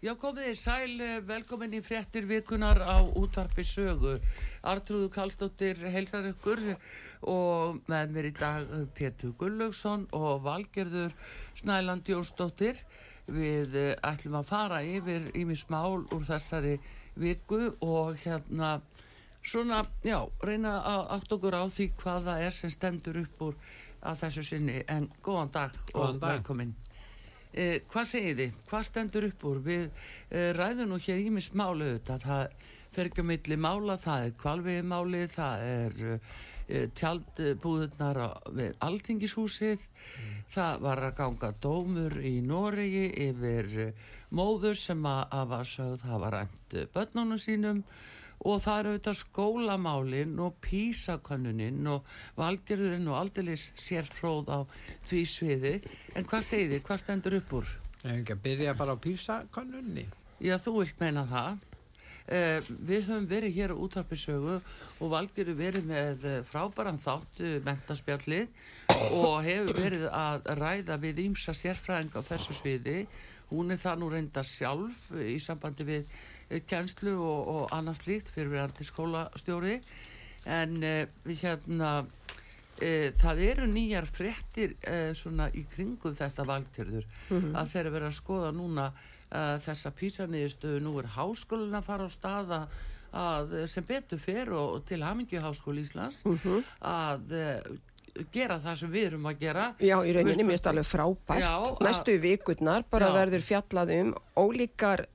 Já, komið þið sæl, velkomin í fréttir vikunar á útvarpi sögu. Artrúðu Kallstóttir heilsar ykkur og með mér í dag Pétur Gullaugsson og Valgerður Snæland Jónsdóttir. Við ætlum að fara yfir ímis mál úr þessari viku og hérna svona, já, reyna að átt okkur á því hvaða er sem stendur upp úr að þessu sinni. En góðan dag Góðan og dag. velkomin. Eh, hvað segið þið? Hvað stendur upp úr? Við eh, ræðum nú hér ímis málu auðvitað, það fer ekki á milli mála, það er kvalviði máli, það er eh, tjaldbúðunar við Altingishúsið, það var að ganga dómur í Noregi yfir eh, móður sem að, að var sögð hafa rænt eh, börnunum sínum og það eru auðvitað skólamálin og písakönnuninn og valgerðurinn og aldeilis sérfróð á því sviði. En hvað segið þið? Hvað stendur upp úr? Ef ekki að byrja bara á písakönnunni. Já, þú vilt meina það. Uh, við höfum verið hér á útvarpisögu og valgerður verið með eh, frábæran þátt uh, mentaspjallið og hefur verið að ræða við ímsa sérfræðing á þessu sviði. Hún er það nú reynda sjálf í sambandi við kjenslu og, og annars líkt fyrir verandi skólastjóri. En við hérna uh, það eru nýjar fréttir uh, svona í kringum þetta valgerður að þeir eru verið að skoða núna þessa písaniðustu nú er háskólinn að fara á staða að sem betur fer og, og til Hamingju Háskóli Íslands að uh, gera það sem við erum að gera Já, í rauninni finnst alveg frábært. Já, Næstu vikurnar bara Já. verður fjallað um ólíkar,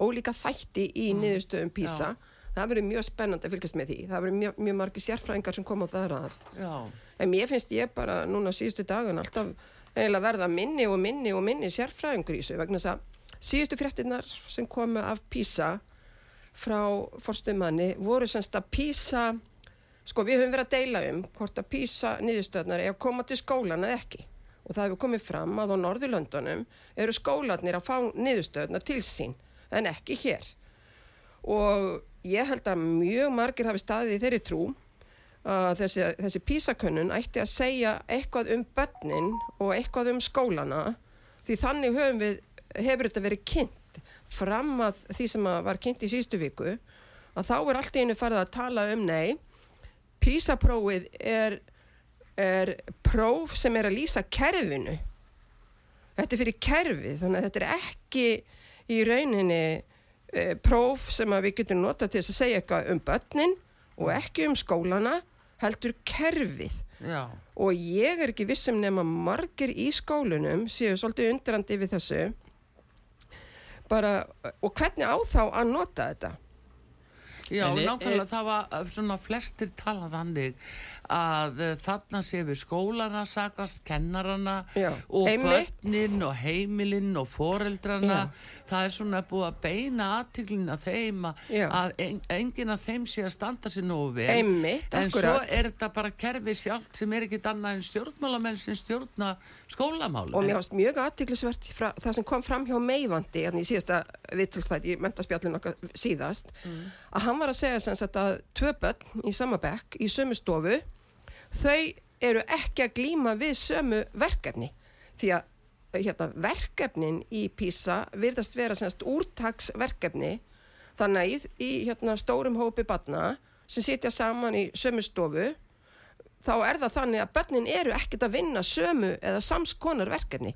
ólíka þætti í Mm. niðurstöðum PISA. Það verður mjög spennandi að fylgjast með því. Það verður mjög, mjög margir sérfræðingar sem koma á það að. Já, En mér finnst ég bara núna síðustu dagun alltaf verða minni og minni og minni sérfræðingur í þessu vegna þess að síðustu fréttinnar sem komu af PISA frá forstumanni voru semst að PISA sko við höfum verið að deila um hvort að PISA niðurstöðnar er að koma til skólan eða ekki. Og það hefur komið fram að á Norðurlöndunum eru skólanir að fá niðurstöðnar til sín en ekki hér. Og ég held að mjög margir hafi staðið í þeirri trú að þessi, þessi písakönnun ætti að segja eitthvað um börnin og eitthvað um skólana því þannig við, hefur þetta verið kynnt fram að því sem að var kynnt í síðustu viku að þá er allt í einu farið að tala um nei písaprófið er, er próf sem er að lýsa kerfinu. Þetta er fyrir kerfið þannig að þetta er ekki í rauninni e, próf sem að við getum nota til að segja eitthvað um börnin og ekki um skólana heldur kerfið. Já, og ég er ekki vissum nema margir í skólunum séu svolítið undrandi við þessu. Bara, og hvernig á þá að nota þetta Já, er- nákvæmlega það var svona flestir tala þannig að uh, þarna sé við skólana sakast, kennarana Já, og börnin og heimilinn og foreldrana Já. það er svona búið að beina aðtiklina þeim að, en, enginn af þeim sé að standa sér nógu vel. Einmitt, en svo akkurat. er þetta bara kerfi sjálft sem er ekkit annað en stjórnmálamenn sem stjórna skólamálum og mér ást mjög aðtiklisvert það sem kom fram hjá meivandi hérna í síðasta vittilstætt í mentaspjallin okkar síðast að hann var að segja sem sagt að tvö börn í sama bekk í sömu stofu þau eru ekki að glíma við sömu verkefni því að hérna, verkefnin í PISA virðast vera semst úrtaksverkefni þannig að í, hérna, stórum hópi barna sem sitja saman í sömu stofu þá er það þannig að börnin eru ekkert að vinna sömu eða samskonar verkefni.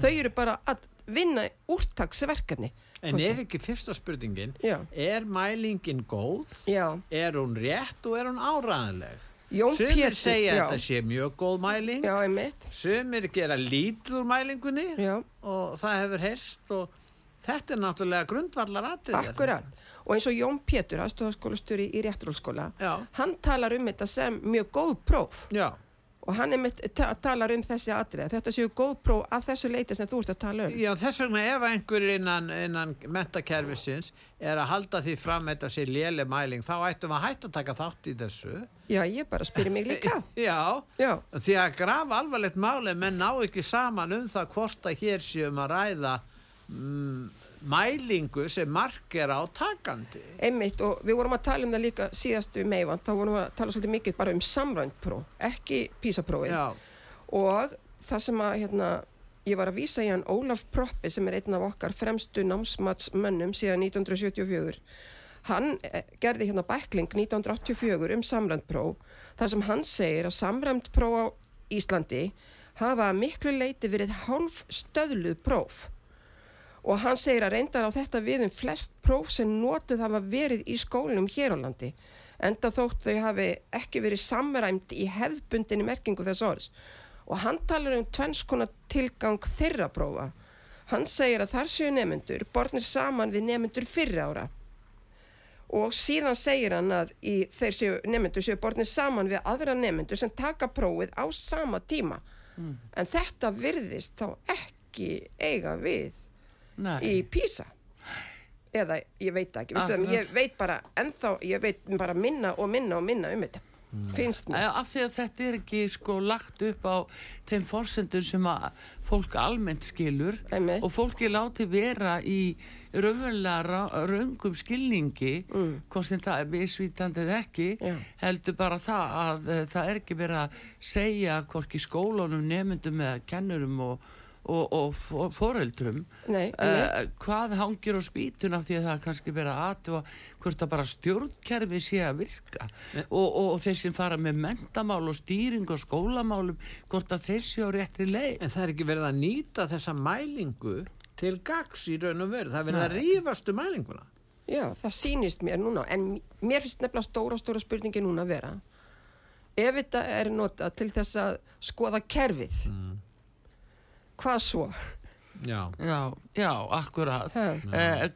Þau eru bara að vinna úrtaksverkefni. En er ekki fyrsta spurningin, Já. er mælingin góð, Já, er hún rétt og er hún áræðanleg? Jón Sumir Pétur. segja já, að þetta sé mjög góð mæling, Já, einmitt. sumir gera lítið úr mælingunni Já, og það hefur heyrst og þetta er náttúrulega grundvallar atrið. akkurat. Og eins og Jón Pétur, aðstofaskólastjóri í réttrólskóla, Já. hann talar um þetta sem mjög góð próf. Já, Og hann einmitt ta talar um þessi atrið. Þetta séu góð próf að þessu leiti sem þú ert að tala um. já, þess vegna ef einhver innan, innan mentakerfisins er að halda því fram þetta sé léle mæling, þá ættum við að hætta að taka þátt í þessu. Já, ég bara spyrir mig líka. Já, Já, því að grafa alvarlegt máli menn ná ekki saman um það hvort að hér séum að ræða mm, mælingu sem mark er á takandi. einmitt og við vorum að tala um það líka síðast við meivand, þá vorum við að tala svolítið mikið bara um samrænt próf, ekki písaprófið. Já, og það sem að hérna, ég var að vísa í hann Ólaf Proppi sem er einn af okkar fremstu námsmatsmönnum síðan 1974 hann eh, gerði hérna bækling 1984 um samræmt próf þar sem hann segir að samræmt próf á Íslandi hafa miklu leiti verið hálf stöðluð próf og hann segir að reyndar á þetta við um flest próf sem notuð hafa verið í skólum hér á landi enda þótt þau hafi ekki verið samræmt í hefðbundinni merkingu þess orðs. Og hann talar um tvennskona tilgang þeirra prófa. Hann segir að þar séu nefnendur bornir saman við nefnendur fyrri ára. Og síðan segir hann að í, þeir séu nefnendur séu bornir saman við aðra nefnendur sem taka prófið á sama tíma. En þetta virðist þá ekki eiga við Nei. í PISA eða ég veit ekki Vistu, ég veit bara ennþá ég veit bara minna og minna og minna um þetta finnst mér Eh, af því að þetta er ekki sko lagt upp á þeim forsendum sem að fólk almennt skilur Einmitt. og fólki láti vera í raunverulega ra- röngum skilningi hvort sem það er misvítandi eða ekki Mm. Já. heldur bara það að uh, það er ekki verið að segja hvorki skólunum, nemyndum eða kennurum og, og, og foreldrum Nei, uh, hvað hangir á spýtun af því að það er kannski verið að aðtúa hvort að bara stjórnkerfi sé að virka? Og, og, og þeir sem fara með mentamál og stýring og skólamálum hvort að þeir séu á réttri leið? En það er ekki verið að nýta þessa mælingu til gags í raun og veru. Það er verið að rífast um mælinguna. Já, það sýnist mér núna en mér finnst nefnilega stóra, stóra spurningi núna að vera ef þetta er notað til þess að skoða kerfið hvað svo? Já. já, já, akkurat uh,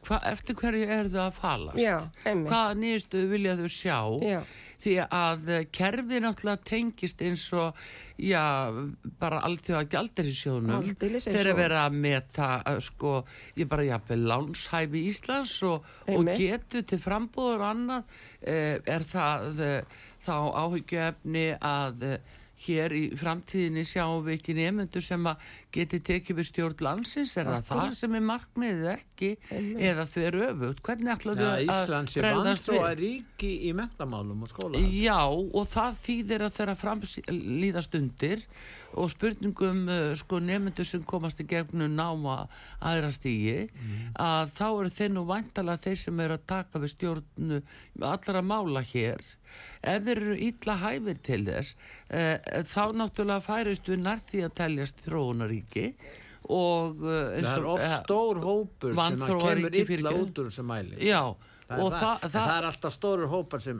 hva, eftir hverju er þau að falast Já, einmitt. hvaða nýðustu vilja þau sjá Já. því að eh, kerfið náttúrulega tengist eins og já, bara allþjóða gjaldirisjónum Aldeilis eins þeir eru verið að meta eh, sko, ég bara jafnvel lánshæfi Íslands og, og getu til frambúður og annað eh, er það eh, þá áhyggjöfni að eh, hér í framtíðinni sjáum við ekki nefnendur sem að geti tekið við stjórn landsins. Er það það sem er markmiðið ekki? Eða þau eru öfugt? Hvernig ætlaðu Já, að Íslands er bregðast við? að ríki í mentamálum og skóla. Já, og það þýðir að þeirra framlýðast undir og spurningum uh, sko nefnendur sem komast í gegnum náma aðra stígi að þá eru þeir nú væntalega þeir sem eru að taka við stjórnu allra mála hér ef þeir eru illa hæfir til þess uh, þá náttúrulega færist við nær því að teljast þróunaríki og uh, eins Það er og- oft eh, stór hópur sem kemur fyrirgefðu. út úr þessu mæli. Já, Það og það, það, það, er alltaf stórur hópar sem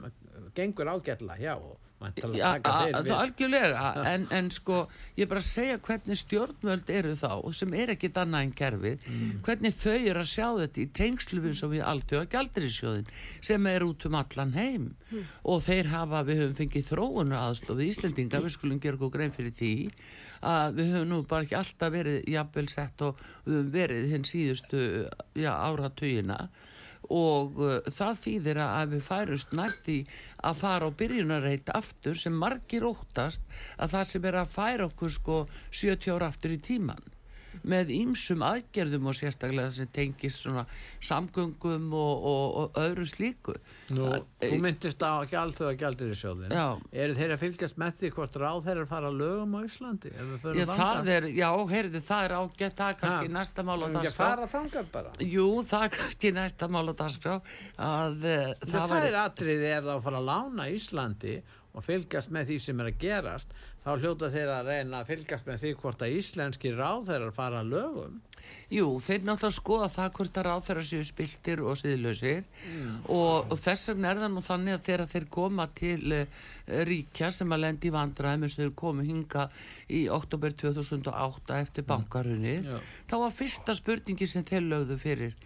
gengur ágætla hjá og væntanlega Já, taka a- þeir það algjörlega. En, en sko, ég er bara að segja hvernig stjórnvöld eru þá sem er ekkit annað en kerfið, Mm. hvernig þau eru að sjá þetta í tengslu við svo við alþjóða gjaldirisjóðin sem er út um allan heim. Mm. og þeir hafa, við höfum fengið þróunu aðstofi Íslendinga, við skulum gera okkur grein fyrir því að við höfum nú bara ekki alltaf verið jafnvel sett og við höfum verið hinn síðustu já, áratugina. Og uh, það þýðir að við færust því að fara á byrjunarreit aftur sem margir óttast að það sem er að færa okkur sko 70 ára aftur í tíman með ýmsum aðgerðum og sérstaklega sem tengist svona samgöngum og, og, og öðru slíku. Nú, Það- þú myndist á ekki alþjóða gjaldir í sjóðin Já. eru þeir að fylgjast með því hvort ráð þeir að fara lögum á Íslandi Já, það er, já, heyrðu, það er ágætt, það er kannski Ha, næsta mál á dagskrá. Jú, það er kannski næsta mál á dagskrá að uh, það, það var... er atriði ef það fara að lána Íslandi og fylgjast með því sem er að gerast þá hljóta þeir að reyna að fylgjast með því hvort að íslenski ráð þeir að fara lögum Jú, þeir náttúrulega skoða það hvort að ráðferða séu spiltir og siðlausir og, og þess vegna er það nú þannig að þegar þeir koma til uh, ríkja sem að lendi í vandræðum eins og þeir komu hinga í oktober 2008 eftir bankarunni Já. þá var fyrsta spurningi sem þeir lögðu fyrir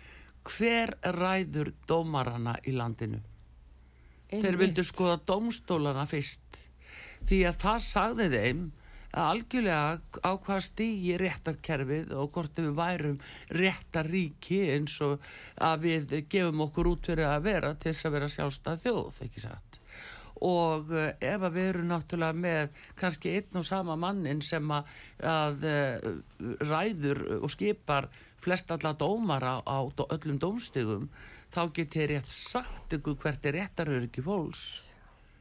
hver ræður dómarana í landinu? Þeir vildu skoða dómstólana fyrst því að það sagði þeim að algjörlega á hvað stígi réttarkerfið og hvort við værum réttaríki eins og að við gefum okkur út fyrir að vera til þess að vera sjálfstæð þjóð, ekki satt? Og uh, ef að við erum náttúrulega með kannski einn og sama mannin sem að, að uh, ræður og skipar flest alla dómara á öllum dómstigum þá get ég rétt sagt ykkur hvert er réttaröryggi fólks.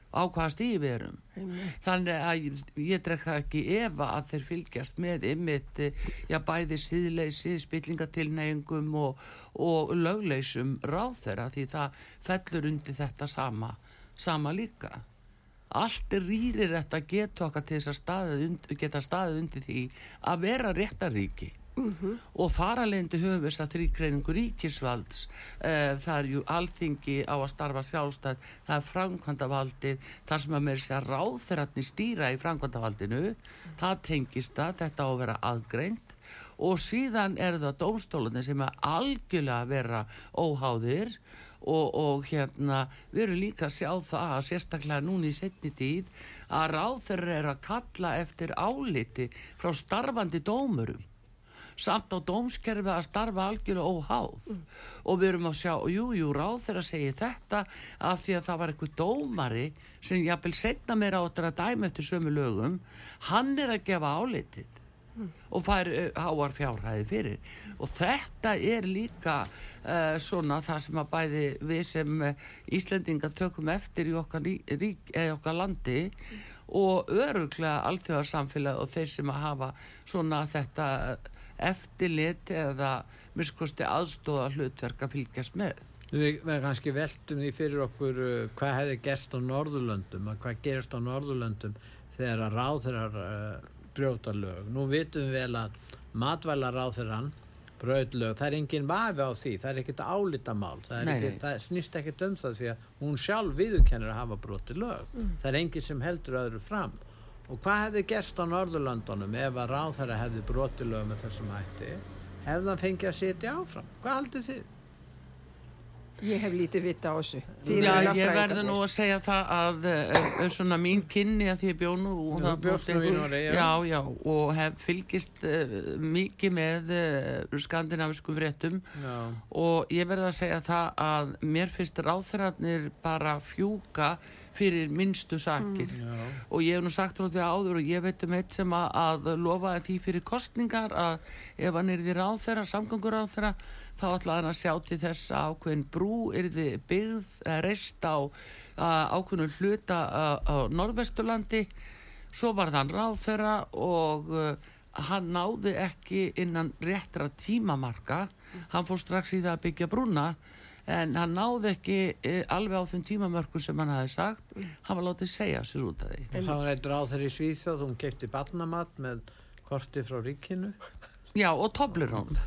Á hvaða stíði við erum. Þannig að ég, ég drek það ekki efa að þeir fylgjast með ymmit, já bæði síðleysi spillingatilneyingum og, og lögleysum ráþera því það fellur undir þetta sama sama líka. Allt er rýrir þetta getu okkar til þess að staðið, geta staðið undir því að vera réttaríki og þar alveg höfum við þess að þrýgreiningu ríkisvalds. Uh, það er ju alþingi á að starfa sjálfstæð það er framkvæmdavaldið þar sem að með þess að ráþeratni stýra í framkvæmdavaldinu það tengist það, þetta á að vera aðgreint. Og síðan er það dómstólunni sem er algjörlega að vera óháðir. Og, og hérna við erum líka að sjá það að sérstaklega núna í setni tíð að ráþerar er að kalla eftir áliti frá starfandi dómurum samt á dómskerfi að starfa algjörlega óháð. Og við erum að sjá, jú, jú, ráð þeirra segja þetta af því að það var eitthvað dómari sem jafnvel setna meira áttur að dæma eftir sömu lögum. Hann er að gefa álitið og fær uh, háar fjárhæði fyrir. Og þetta er líka uh, svona það sem að bæði við sem uh, Íslendinga tökum eftir í okkar, rík, okkar landi og öruglega alþjóðarsamfélag og þeir sem að hafa svona þetta eftirlit eða miskosti aðstóða hlutverk að fylgjast með Við, kannski veltum því fyrir okkur uh, hvað hefði gerst á Norðurlöndum og hvað gerist á Norðurlöndum þegar að ráþurar uh, brjóta lög. Nú vitum við vel að matvæla ráþurann bröð lög, það er engin vafi á því, það er ekkert álita mál, það, er Nei, ekki, nei. það snýst ekkert um það því að hún sjálf viðurkennir að hafa broti lög. Það er engin sem heldur öðru fram. Og hvað hefði gerst á Norðurlöndunum ef að ráþara hefði broti lög með þessum hætti? Hefði hann fengið að sitja áfram? Hvað haldið þið? Ég hef lítið vita á þessu. Já, ég lögfræðingarnir. nú að segja það að uh, svona mín kynni að því ég bjó nú og það bjóst Noregi, já. já, og hef fylgist uh, mikið með uh, skandinaviskum fréttum Já. og ég verð að segja það að mér finnst ráþeirarnir bara fjúka fyrir minnstu sakir. Já. og ég hef nú sagt frá því áður og ég veit um eitt sem að, að lofaði því fyrir kostningar að ef hann er því ráþeira, samgangur ráþeira þá ætlaði hann að sjá til þess að ákveðin brú er því byggð eða reist á að ákveðinu hluta á, á Norðvesturlandi. Svo var þann ráþeira og uh, hann náði ekki innan réttra tímamarka. Hann fór strax í það að byggja brúna en hann náði ekki e, alveg á þeim tímamörku sem hann hafi sagt hann var látið segja sér út af því Það var eitt ráð þeirri í Svíþjóð, hún kefti barnamat með korti frá ríkinu. Já, og Toblerone.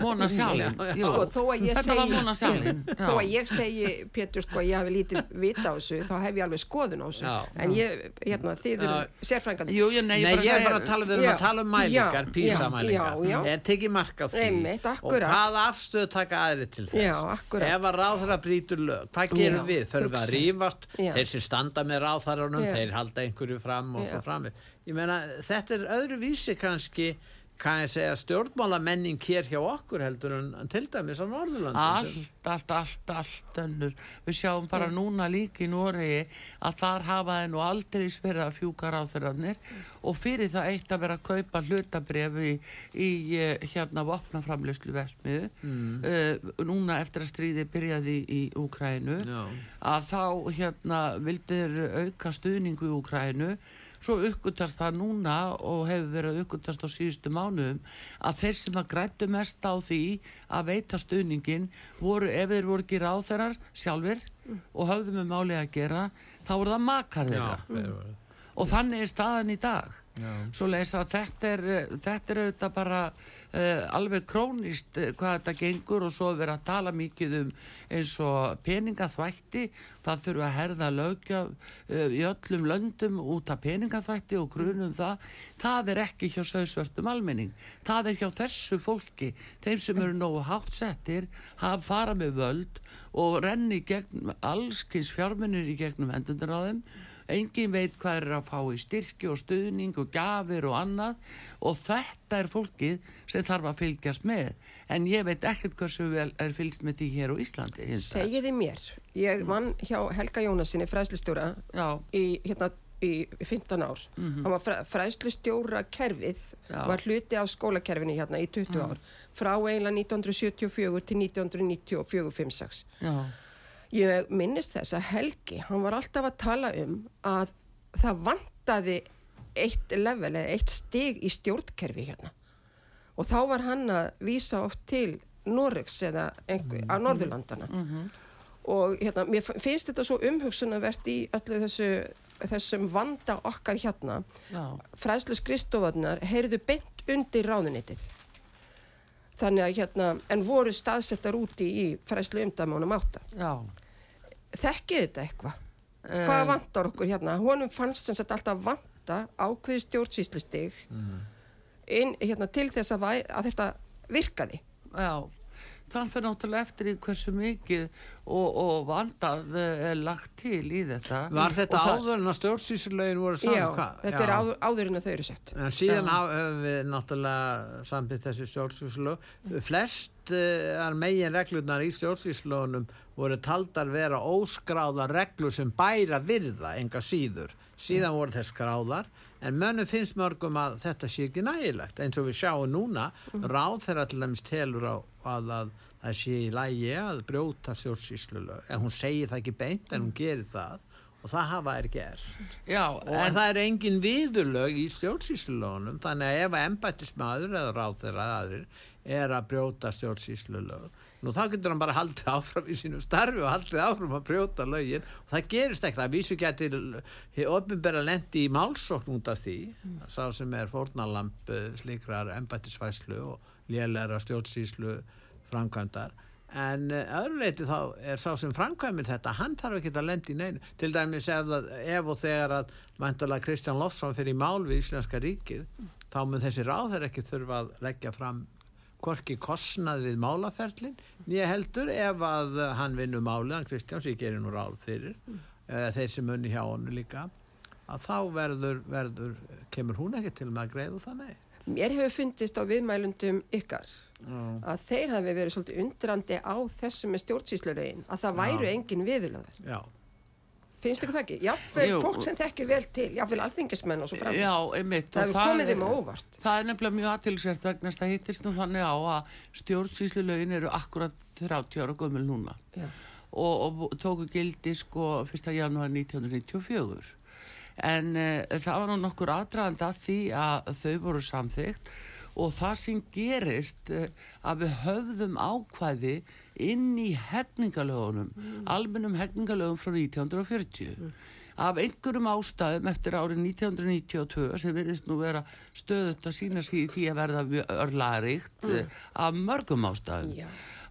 Móna sjálfin. Jú. Sko, þó að ég Þetta var segi, Móna sjálfin. þó að ég segi, Pétur, sko, ég hafi lítið vita á þessu, þá hef ég alveg skoðun á þessu. Já. en ég, hérna, þið eru sérfrængandi. Jú, ég, nei, Nei, ég er bara að tala, við erum Já, að tala um mælingar, písamælingar. Er tekið mark á því. Einmitt, Og hvaða afstöðu taka aðri til þess? Ef að ráðherra brýtur lög, hvað gerum Já, við? Þurfum að rífast? Þeir sem standa með ráðherranum, Já. þeir halda einhverju fram og svo fram. Ég meina, þetta er öðru vísi kannski, kann ég segja, stjórnmálamenning hér hjá okkur heldur en til dæmis á Norðurlandum. Allt, allt, allt, allt önnur. Við sjáum bara núna líka í Noregi að þar hafa þeir nú aldrei spyrða að fjúka ráþurarnir og fyrir það eitt að vera að kaupa hlutabref í, í eh, hérna vopnaframlöslu vesmiðu mm. núna eftir að stríði byrjaði í Úkrænu Já. að þá hérna vildir auka stuðningu í Úkrænu svo uppgötast það núna og hefur verið uppgötast á síðustu mánuðum að þeir sem að grættu mest á því að veita stuðningin voru, ef þeir voru ekki ráþerar sjálfur og höfðu með máli að gera þá voru það makar Já, þeirra. þeir voru- og þannig er staðan í dag. Já. svo leist að þetta er þetta er auðvitað bara uh, alveg krónist uh, hvað þetta gengur og svo er verið að tala mikið um eins og peningaþvætti. Það þurfa að herða lögja uh, í öllum löndum út af peningaþvætti og grunum það. Það er ekki hjá söðsvörtum almenning. Það er hjá þessu fólki. Þeim sem eru nógu hátt settir hafa fara með völd og renni gegn allskins fjármunir í gegnum hendundur á þeim engin veit hvað er að fá í styrki og stuðning og gafir og annað og þetta er fólkið sem þarf að fylgjast með en ég veit ekkert hversu vel er fylgst með því hér á Íslandi. Segiði mér, ég vann hjá Helga Jónasinni, fræðslustjóra, Já, í, hérna, í 15 ár. Hann var fræ, fræðslustjóra kerfið, Já. var hluti af skólakerfinu hérna í 20 ár, frá eiginlega 1974 til 1994-56. já, Ég minnist þess að Helgi, hann var alltaf að tala um að það vantaði eitt level eða eitt stig í stjórnkerfi hérna. Og þá var hann að vísa oft til Noregs eða einhver, á Norðurlandana. Og hérna, mér finnst þetta svo umhugsunavert í öllu þessu, þessum vanda okkar hérna. já, Fræðslu skristofarnar heyrðu beint undir ráðunitið. Þannig að hérna, en voru staðsettar úti í fræðslu umdæmánum átta já. Þekkið þetta eitthvað Eh, hvað vantar okkur hérna honum fannst sem sagt alltaf vanta ákveði stjórnsýslustig inn hérna til þess að, væ, að þetta virkaði Já, það fyrir náttúrulega eftir í hversu mikið og, og vandað eh, er lagt til í þetta. Var þetta áður en að stjórnsýslulegin voru saman? já, Hvað? þetta er áður, áður en að þau eru sett En síðan höfum við náttúrulega samtitt þessi stjórnsýslög. Flest uh, megin reglurnar í stjórnsýslögunum voru taldar vera óskráðar reglur sem bæra virða enga síður. Síðan voru þess skráðar en mönnum finnst mörgum að þetta sé ekki nægilegt. Eins og við sjáum núna, ráð þeirra til dæmis telur á að, að það sé í lægi að brjóta stjórnsýslulög. En hún segir það ekki beint en hún gerir það og það hafa er gert. Já, Og en það er engin viðurlög í stjórnsýslulögunum þannig að ef embættismadur eða ráþeir að aðrir er að brjóta stjórnsýslulög nú þá getur hann bara haldið áfram í sínu starfi og haldið áfram að brjóta lögin. Og það gerist ekki, það vísu getur ofinbæra lendi í málsókn út af því. Sá sem er fórnalamp eh, slíkrar embættisvæslu og lélæra stjórnsýslu framkvæmdar. En uh, öðruleiti þá er sá sem framkvæmir þetta, hann þarf ekki að lendi í neinu. Til dæmis ef, það, ef og þegar að vantarlega Kristján Lofsson fyrir mál við Íslenska ríkið þá mun þessi ráðher ekki þurfa að leggja fram hvorki kostnað við málaferlin nýja heldur ef að hann vinnur málið, hann Kristján sem ég gerir nú ráð fyrir uh, þeir sem munni hjá honum líka að þá verður, verður kemur hún ekki til með að greiða þannig mér hefur fundist á viðmælundum ykkar Já. að þeir hafi verið svolítið undrandi á þessu með stjórnsýslulegin að það væru engin viðurlöður Já, finnst ykkur það ekki? Jáfnvel Jú. fólk sem þekkir vel til jáfnvel alþingismenn og svo framins já, einmitt. það hefur komið þeim á óvart Það er nefnilega mjög aðtilsvært vegna það hittist nú þannig á að stjórnsýslulögin eru akkurat 30 ára gömul núna Já. og, og tóku gildi sko 1. janúar 1994 en uh, það var nú nokkur aðdraðandi að því að þau voru samþygt og það sem gerist uh, að við höfðum ákvæði inn í hefningalögunum, almennum hefningalögum frá 1940 af einhverjum ástæðum eftir árið 1992 sem verðist nú vera stöðut að sína sig í því að verða örlaríkt mm. af mörgum ástæðum Já.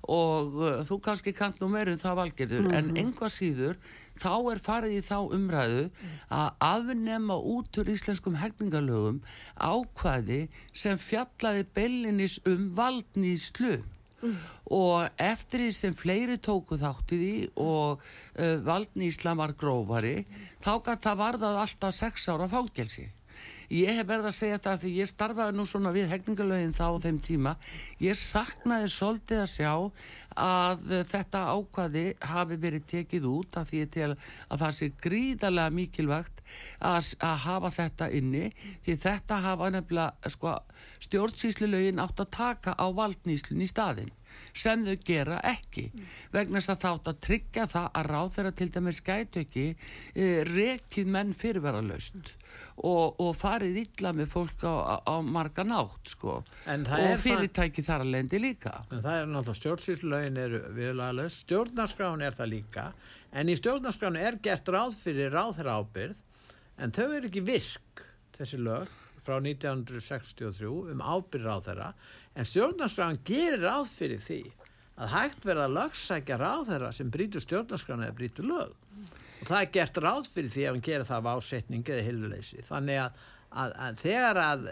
og uh, þú kannski kant nú meirinn það valgerður Mhm. en einhvað síður þá er farið í þá umræðu að afnema út úr íslenskum hegningalögum ákvæði sem fjallaði bellinis um valdnýslu og eftir því sem fleiri tóku þátt í því og uh, valdnýsla var grófari þá gæti það varðað alltaf sex ára fángelsi ég hef verið að segja þetta af því ég starfaði nú svona við hegningalögin þá á þeim tíma. Ég saknaði svolítið að sjá að uh, þetta ákvaði hafi verið tekið út af því tel að það sé gríðarlega mikilvægt að, að hafa þetta inni. Því þetta hafa nefnilega sko, stjórnsýslulögin átt að taka á valdnýslun í staðinn sem þau gera ekki. Vegna þess að þátt að tryggja það að ráð þeirra til dæmis gætu ekki e, rekið menn fyrirverðalaust og, og farið illa með fólk á, á, marga nátt sko. Er og fyrirtæki þar að lendi líka. En það er náttúrulega stjórnsýslulögin eru viðlagalös, stjórnarskráin er það líka, en í stjórnarskráin er gert ráð fyrir ráðherra ábyrð, en þau eru ekki virk, þessi lög, frá 1963 um ábyrð ráðherra, en stjórnarskráin gerir ráð fyrir því að hægt verða að lögsækja ráðherra sem brýtur stjórnarskráin eða brýtur lög. Og það er gert ráð fyrir því að hann gerir það af ásetning eða hiluleysi. Þannig að, að, að þegar að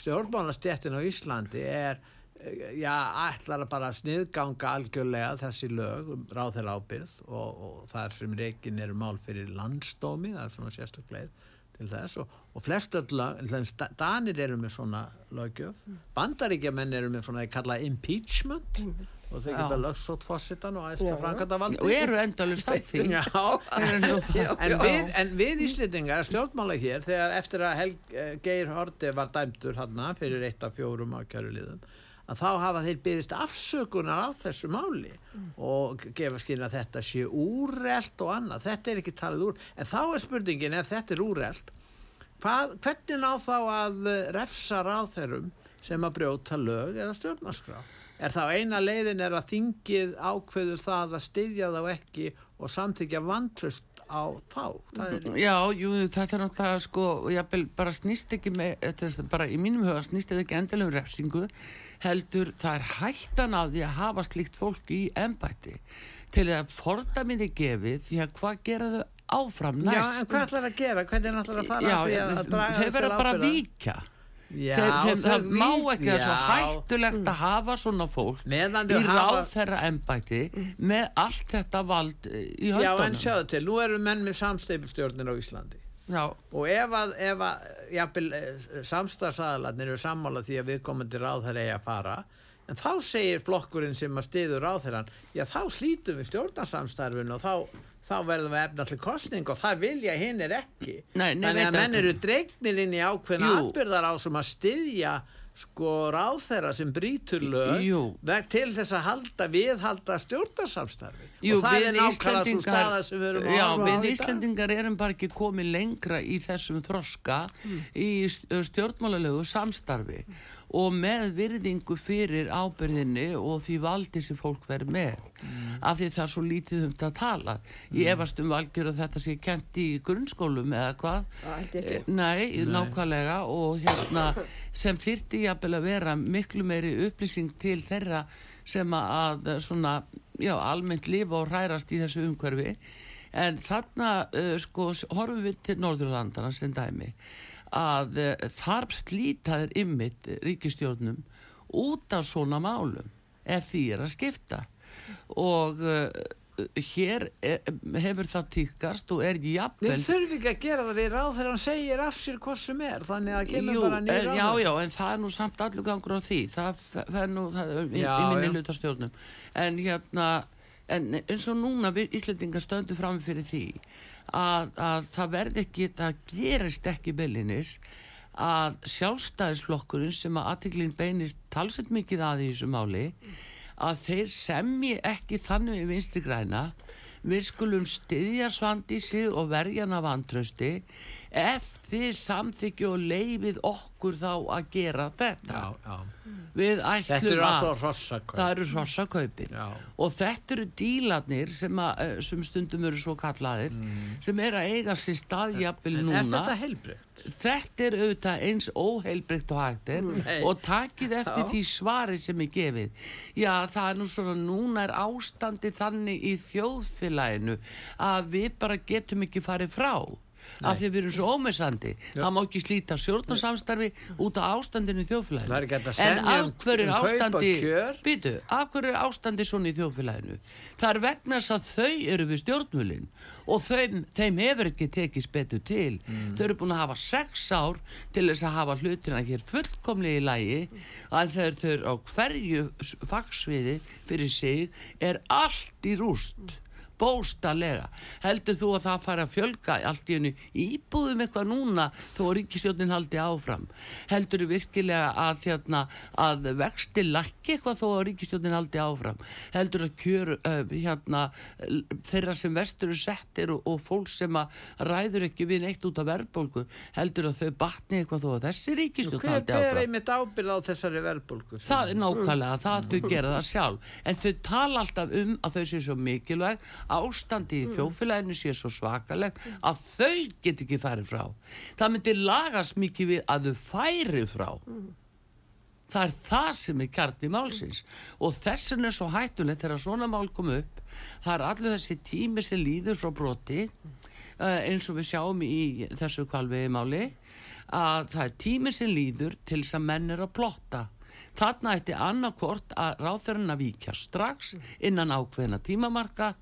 stjórnmálastjættin á Íslandi er eh, já, ætlar að bara sniðganga algjörlega þessi lög um ráðherra ábyrð og, og þar sem reikin eru mál fyrir landsdómi, það er svona sérstaklega til þess og, og flest öll lög, til þess að Danir eru með svona lögjöf, bandaríkjamenn eru með svona að kalla impeachment. Og þeir geta lögsótt fósitan og framkvæmda valdi og eru af nú það. en, en við Íslendingar stjórnmála hér þegar eftir að Helg, eh, Geir Horti var dæmdur hann fyrir eitt af fjórum á kjöruliðum að þá hafa þeir byrðist afsökunar á þessu máli og gefa skinn að þetta sé úrelt og annað, þetta er ekki talið úr en þá er spurningin ef þetta er úrelt hvað, hvernig ná þá að eh, refsa ráðherrum sem að brjóta lög eða stjórnarskrá? Er þá eina leiðin er að þingið ákveður það að styðja þá ekki og samþykja vantröst á þá? Er, Já, jú, þetta er náttúrulega sko, jafnvel bara snýst ekki með, þetta er bara í mínum huga snýst þetta ekki endilega um refsingu, heldur það er hættan af því að hafa slíkt fólk í embætti til að fordamiði gefið því að hvað gera þau áfram já, næst? en hvað ætlar að gera hvernig er ætlar að fara Já, að því að, að draga þeir verða til bara að víkja. já, þau það má ekki svo já. hættulegt að hafa svona fólk Meðan í þau hafa- ráðherra embætti með allt þetta vald eh, í já, en höndunum. sjáðu til, nú eru menn með samsteipustjórnir á Íslandi Já, og ef að, að jafnvel, samstarfsaðalarnir eru sammála því að viðkomandi ráðherra eigi að fara en þá segir flokkurinn sem að stiður ráðherran já þá slítum við stjórnarsamstarfin og þá, þá verðum við efna til kostning og það vilja hinn er ekki. Nei, nei, þannig að menn eru dregnir inn í ákveðna atbyrðar á sem að styðja sko ráðherra sem brýtur lög til þess að halda viðhalda stjórnarsamstarfi. Jú, og það er nákvæmlega svo staða sem við erum á við í dag. Íslendingar erum bara ekki komið lengra í þessum þroska í stjórnmálalegu samstarfi og með virðingu fyrir ábyrðinni og því valdi sem fólk verður með. Af því það er svo lítið um þetta að tala. Ég efast um valgjör að þetta sé kent í grunnskólum eða hvað. Ég ekki. Nei, nákvæmlega og hérna sem þyrti jafnvel að vera miklu meiri upplýsing til þeirra sem að eh, svona, já, almennt lifa og hrærast í þessu umhverfi. En þarna uh, sko horfum við til Norðurlandana sem dæmi að uh, þar slítaðir ymmit ríkistjórnum út af svona málum ef því er að skipta. Og uh, hér er, hefur það týrkast og er jafnvel Við þurfum ekki að gera það við ráð þegar hann segir af sér hvað sem er þannig að kemur Jú, bara en, nýr já, já, en það er nú samt allur gangur á því. Það fer nú það, er í, Já, í minni já. hlutastjórnum en hérna en eins og núna við Íslendingar stöndum fram fyrir því að, að það verði ekki það gerist ekki byllinis að sjálfstæðisflokkurinn sem að aðtiklinn beinist talsett mikið að í þessu máli að þeir semji ekki þannig við vinstri græna. Við skulum styðja Svandísi og verja hana vantrausti ef þið samþykju og leifið okkur þá að gera þetta já, já. við Þetta ætlum eru að alltaf rossakaup. það eru hrossakaupin Já. og þetta eru dílarnir sem, að, eh, sem stundum eru svo kallaðir sem er að eiga sér staðjafil Mm. En núna er þetta heilbreykt? þetta er auðvitað eins óheilbreykt og hægt er Nei. og takið eftir Já. því svari sem er gefið já það er nú svona núna er ástandi þannig í þjóðfélaginu að við bara getum ekki farið frá af því að við erum svo ómessandi það má ekki slíta stjórnarsamstarfi út af ástandinu í að en af hverju er um ástandi býtu, af hverju er ástandi svona í þjóðfélaginu? Það er vegna þess að þau eru við stjórnvölin og þeim, þeim hefur ekki tekist betur til. Mm. þau eru búin að hafa sex ár til þess að hafa hlutina hér fullkomlega í lægi að þau eru á hverju fagsviði fyrir sig er allt í rúst bóstalega. Heldur þú að það fara að fjölga allt í hennu íbúðum eitthvað núna þó að ríkistjónin haldi áfram? Heldur þú virkilega að, hérna, að vexti lækki eitthvað þó að ríkistjónin haldi áfram? Heldur að kjör uh, hérna, þeirra sem vestur eru settir og, og fólk sem að ræður ekki við neitt út af verðbólgu heldur að þau batni eitthvað þó að þessi ríkistjón Hver haldi áfram? einmitt ábyrð á þessari verðbólgu? Það er nákvæmlega, það þau gera það sjálf. En þau tala alltaf um að þau séu svo mikilvæg ástandi í þjófélaginu séu svo svakaleg að þau get ekki farið frá. Það myndi lagast mikið við að þau færi frá. Það er það sem er kjarni málsins. Og þessin er svo hættulegt þegar svona mál kom upp það er allir þessi tími sem líður frá broti uh, eins og við sjáum í þessu kvalvegi máli að það er tími sem líður til þess að menn er að plotta þarna ætti annarkort að ráþurinn að víkja strax innan ákveðina tímamarka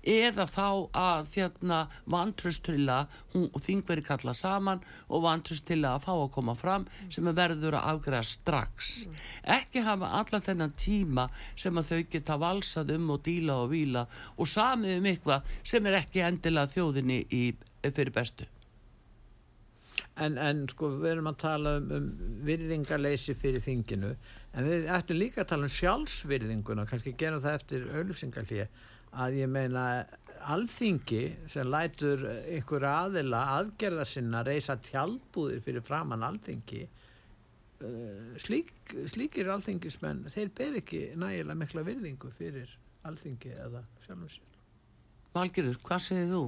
eða þá að þérna vantrust til að hún, þing veri kalla saman og vantrust til að fá að koma fram sem er verður að afgræða strax. Ekki hafa allan þennan tíma sem að þau geta valsað um og díla og víla og samið um eitthvað sem er ekki endilega þjóðinni í, fyrir bestu En, en sko við erum að tala um, um virðingarleysi fyrir þinginu en við ættum líka að tala um sjálfsvirðinguna kannski gerum það eftir auðlýsingarlíð að ég meina alþingi sem lætur ykkur aðila aðgerða sinna reysa tjaldbúðir fyrir framann alþingi uh, slík, slíkir alþingismenn þeir ber ekki nægilega mikla virðingu fyrir alþingi eða sjálfum sér Valgerður, hvað segir þú?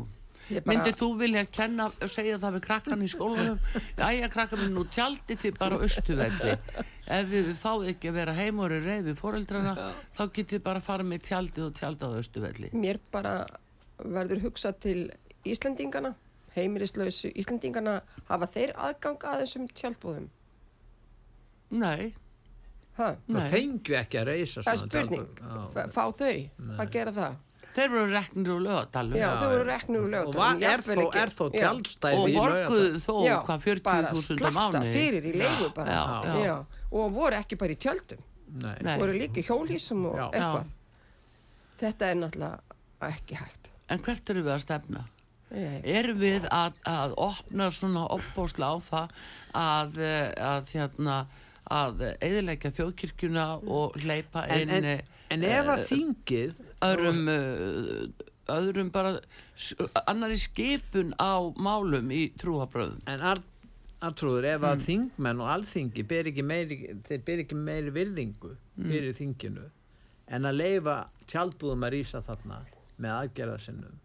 Bara- Myndir þú vilja kenna og segja það við krakkan í skólanum? Jæja krakkan minn, nú tjaldi þið bara austuvelli Ef við fáið ekki að vera heim og eru reyð við foreldrana þá getið þið bara að fara með tjaldið og tjalda á austuvelli mér bara verður hugsað til Íslendingana, heimilislausu Íslendingana, hafa þeir aðgang að þessum tjaldbúðum? Nei, Ha? það Nei. fengju ekki að reysa Það er spurning, fá þau að gera það? Þeir voru reknir úr lögadalum Já, þau voru reknir úr og lögum. var, er, þó, er þó og tjaldstæði í borguð Laugardal? þó Já, hvað bara 40.000 á slatta mánu fyrir í leigu bara. Já, já. Já, og voru ekki bara í tjöldum, Nei. Nei. voru líka hjólísum og Já. eitthvað. Þetta er náttúrulega ekki hægt. En hvert eru við að stefna? Erum við að, að opna svona opbósla á það að, eh, að hérna að eðilegja þjóðkirkjuna og hleypa en, inn en, eh, ef að þingið öðrum uh, öðrum bara annari skipun á málum í trúabröðum En Ar Artrúður, ef Mm. að þingmenn og alþingi ber ekki meiri, þeir ber ekki meiri virðingu Mm. fyrir þinginu en að leifa tjaldbúðum að rýsa þarna með aðgerða sinnum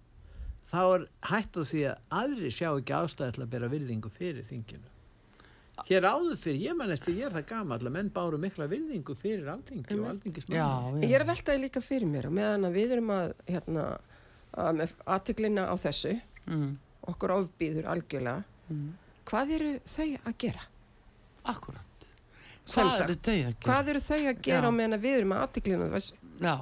þá er hætt á því að aðri sjá ekki ástæði til að bera virðingu fyrir þinginu. Hér áður fyrir, ég man eftir, ég er það gamall að menn báru mikla virðingu fyrir alþingi og alþingismanni. já, ég er að veltaði líka fyrir mér og meðan að við erum að, hérna, að með aðtiklina á þessu, mm, okkur ofbýður algjörlega, mm, hvað eru þau að gera? akkurat hvað sagt, eru þau að gera? Hvað eru þau að gera meðan að við erum að aðtiklina þessu? Já,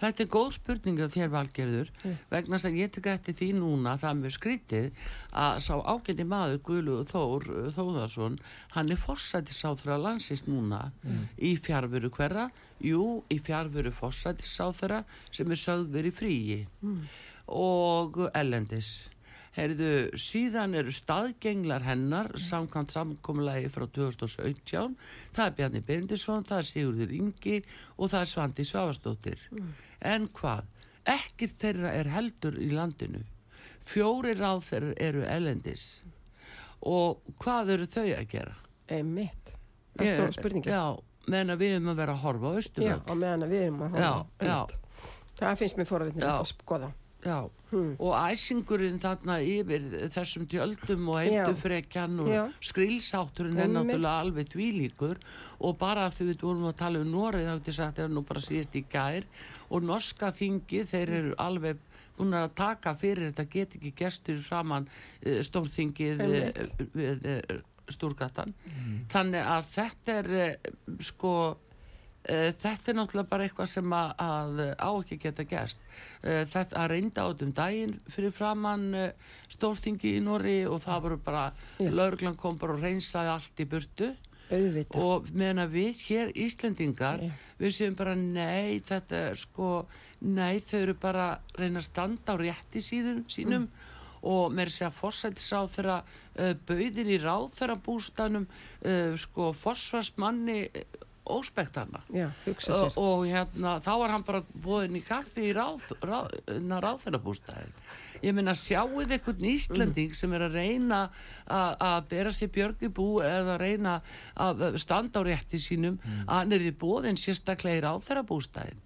þetta er góð spurning af þér valgerður Mm. vegna þess að ég tek eftir því núna það er mjög skrítið að sá ágæti maður Guðlu Þór Þóðarsson hann er forsætisáþra landsins núna í fjárveru hverra? Jú, í fjárveru forsætisáþra sem er sögð verið fríi. Og ellendis Heyrðu, síðan eru staðgenglar hennar samkvæmt samkomulagi frá 2017 það er Bjarni Bendisson, það er Sigurður Ingi og það er Svandi Svavastóttir en hvað? Ekki þeirra er heldur í landinu fjóri ráð þeirra eru ellendis og hvað eru þau að gera? einmitt það er stóra spurningi já, Já, meðan við erum að vera að horfa á austurvöld. á meðan við erum að Já, horfa já. einmitt. það finnst mér Já. að skoða Já, Hmm. og æsingurinn þarna yfir þessum tjöldum og heimtufrekjan og skrilsátturinn er náttúrulega alveg þvílíkur. Og bara því við vorum að tala um Noreg þá getur sagt er nú bara síðast í gær og norska þingi þeir eru alveg búin að taka fyrir þetta get ekki gestur saman uh, stórþingið uh, við uh, stúrgatan. Þannig að þetta er sko þetta er náttúrulega bara eitthvað sem að, að á ekki geta gerst. Uh, þetta að reynda á þetta um daginn fyrir framann stórþingi í Nóri og það voru bara Já. lauruglan kom bara og reynsaði allt í burtu. Auðvitað. Og meðan að við hér Íslendingar Já. við séum bara nei þetta er sko nei þau eru bara reyna að standa á rétti síðum, sínum. Og mér sé að fórsættis á þeirra uh, bauðin í ráð þeirra bústanum uh, sko fórsvarsmanni óspekt hana. Já, og, og hérna þá var hann bara búinn í kaffi í ráð, ráð, ráðþennabústæðin ég meina sjáuð einhvern Íslending sem er að reyna að að bera sér björg í bú eða reyna að standa á rétti sínum að hann er í bóðin sérstaklega í ráðþennabústæðin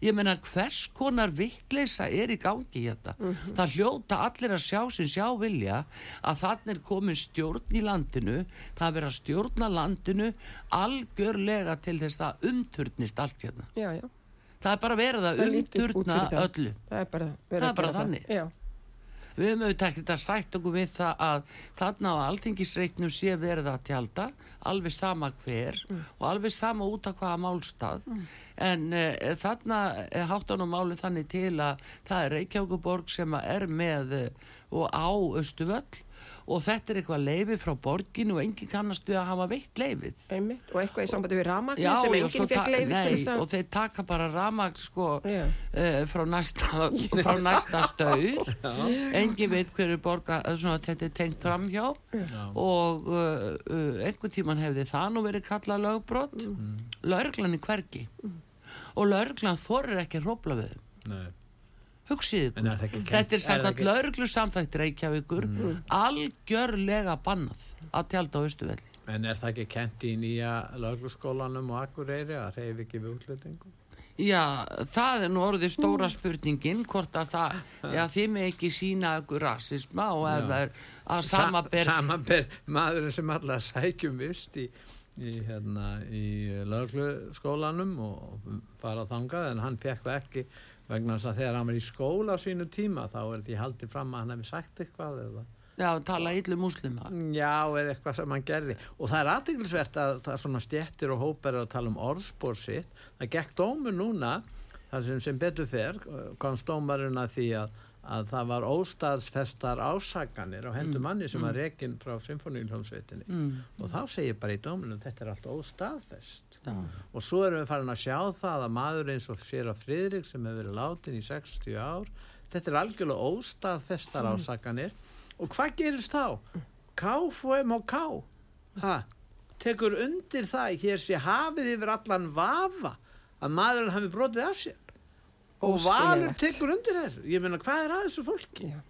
ég meina hvers konar vitleisa er í gangi hérna? Það hljóta allir að sjá sem sjá vilja að þannig er komin stjórn í landinu það er verið að stjórna landinu algjörlega til þess að umturnist allt hérna. Já, já, það er bara verið að umturna öllu. Það er bara Það er bara þannig. já, við höfum auðvitað ekkert að sætt okkur við það að þarna á alþingisreitnum sé verið að tjálta alveg sama hver og alveg sama út af hvaða málstað. En uh, þarna uh, háttan og máli þannig til að það er Reykjavíkuborg sem er með uh, og á Östuvöll og þetta er eitthvað leifi frá borginu og enginn kannast við að hafa veitt leifið einmitt og eitthvað í sambandi við ramagni Já, sem já, svo enginn fekk að og þeir taka bara ramag sko Já. uh, frá næsta frá næsta staur. Engin veit hverju borga eh, svona, þetta er tengt framhjá og uh, uh, einhvern tíman hefði það nú verið kallað lögbrot. Mm. lögreglan í hvergi. Og lögreglan þorir ekki að hrópla við Nei. Hugsið ykkur, er þetta er samkvæmt lögreglu samþægt Reykjavíkur. Algjörlega bannað að tjálta á Östuvelli En er það ekki kent í nýja lögurskólanum og Akureyri að reyfi ekki við útlendingum? Já, það er nú orðið stóra spurningin hvort að það, já, þið með ekki sína ykkur rasisma og ef það er að samaber Samaber maðurinn sem allar sækjum vist í, í, hérna, í lögurskólanum og fara þangað en hann fekk það ekki vegna þess að þegar hann var í skóla sínu tíma þá er því haldið fram að hann hefði sagt eitthvað eða já, tala illu múslima. Já, eða eitthvað sem hann gerði. Og það er aðteglisvert að það er svona stjettir og hópar að tala um orðspór sitt. Það gekk dómur núna þar sem sem betur fer komst dómarinn að því að, að það var óstaðsfestar ásakanir á hendur manni sem var rekinn frá symfóníuljónsveitinni mm, og þá segir bara í dóminu þetta er allt óstaðfest. Já, og svo erum við farin að sjá það að maður eins og sér að Friðrik sem hefur verið látin í 60 ár þetta er algjörlega óstaðfestar ásakanir. Og hvað gerist þá? KFM og K ha, tekur undir það hér sé hafið yfir allan vafa að maðurinn hafi brotið af sér og Valur tekur undir þessu ég meina hvað er að þessu fólki? Já.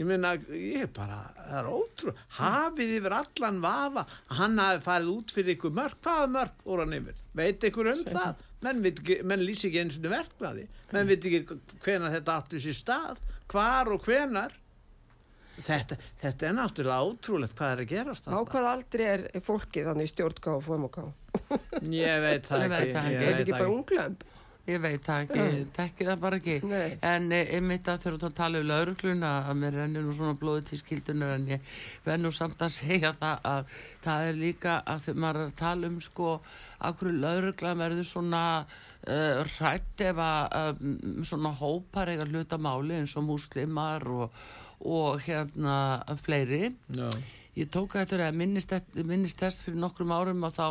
Ég meina, ég er bara, það er ótrú, hafið yfir allan vafa hann hafi farið út fyrir ykkur mörg, hvaða mörg voru hann yfir? Veit ykkur um það? Menn, veit ekki, menn lýsi ekki eins og verknaði, menn veit ekki hvenar þetta áttu sér stað, hvar og hvenar. Þetta, þetta er náttúrulega ótrúlegt hvað er að gerast á hvað aldrei er fólkið þannig stjórnká og FMK Ég veit það Ég veit ekki. það ekki. er ekki bara unglömb ég veit það ekki, þekki það bara ekki. Nei. en eh, einmitt að þurfa að tala um laurugluna að mér rennir nú svona blóði til skildunar en ég verð nú samt að segja það að það er líka að þegar maður er að tala um sko að hverju laurugla verður svona uh, hrætt ef að um, svona hópar eiga hluta máli eins og múslimar og, og hérna fleiri. Já, ég tók eftir að minnist, minnist þess fyrir nokkrum árum að þá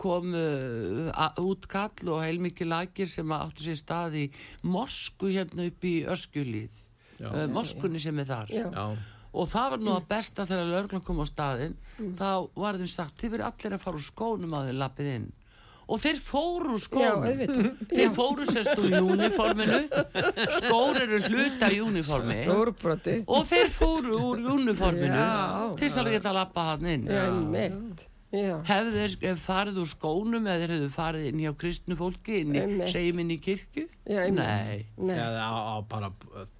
kom uh, útkall og heilmikið lagir sem áttu sér stað í mosku hérna upp í Öskjulíð Já. uh, moskunni sem er þar Já. já, og það var nú að besta þegar löglan kom á staðinn þá var þeim sagt þið verið allir að fara úr skónum að þeir lappið inn og þeir fóru Já, auðvitað. þeir fóru sérst úr uniforminu skór eru hluta í uniformi Stórbroti. og þeir fóru úr uniforminu Já. til þess að geta lappa hann inn Já, mitt. Já. hefðu þeir farið úr skónum eða þeir hefðu farið inn hjá kristnu fólki inn í, í kirkju Já, nei, Nei. Já, á, á bara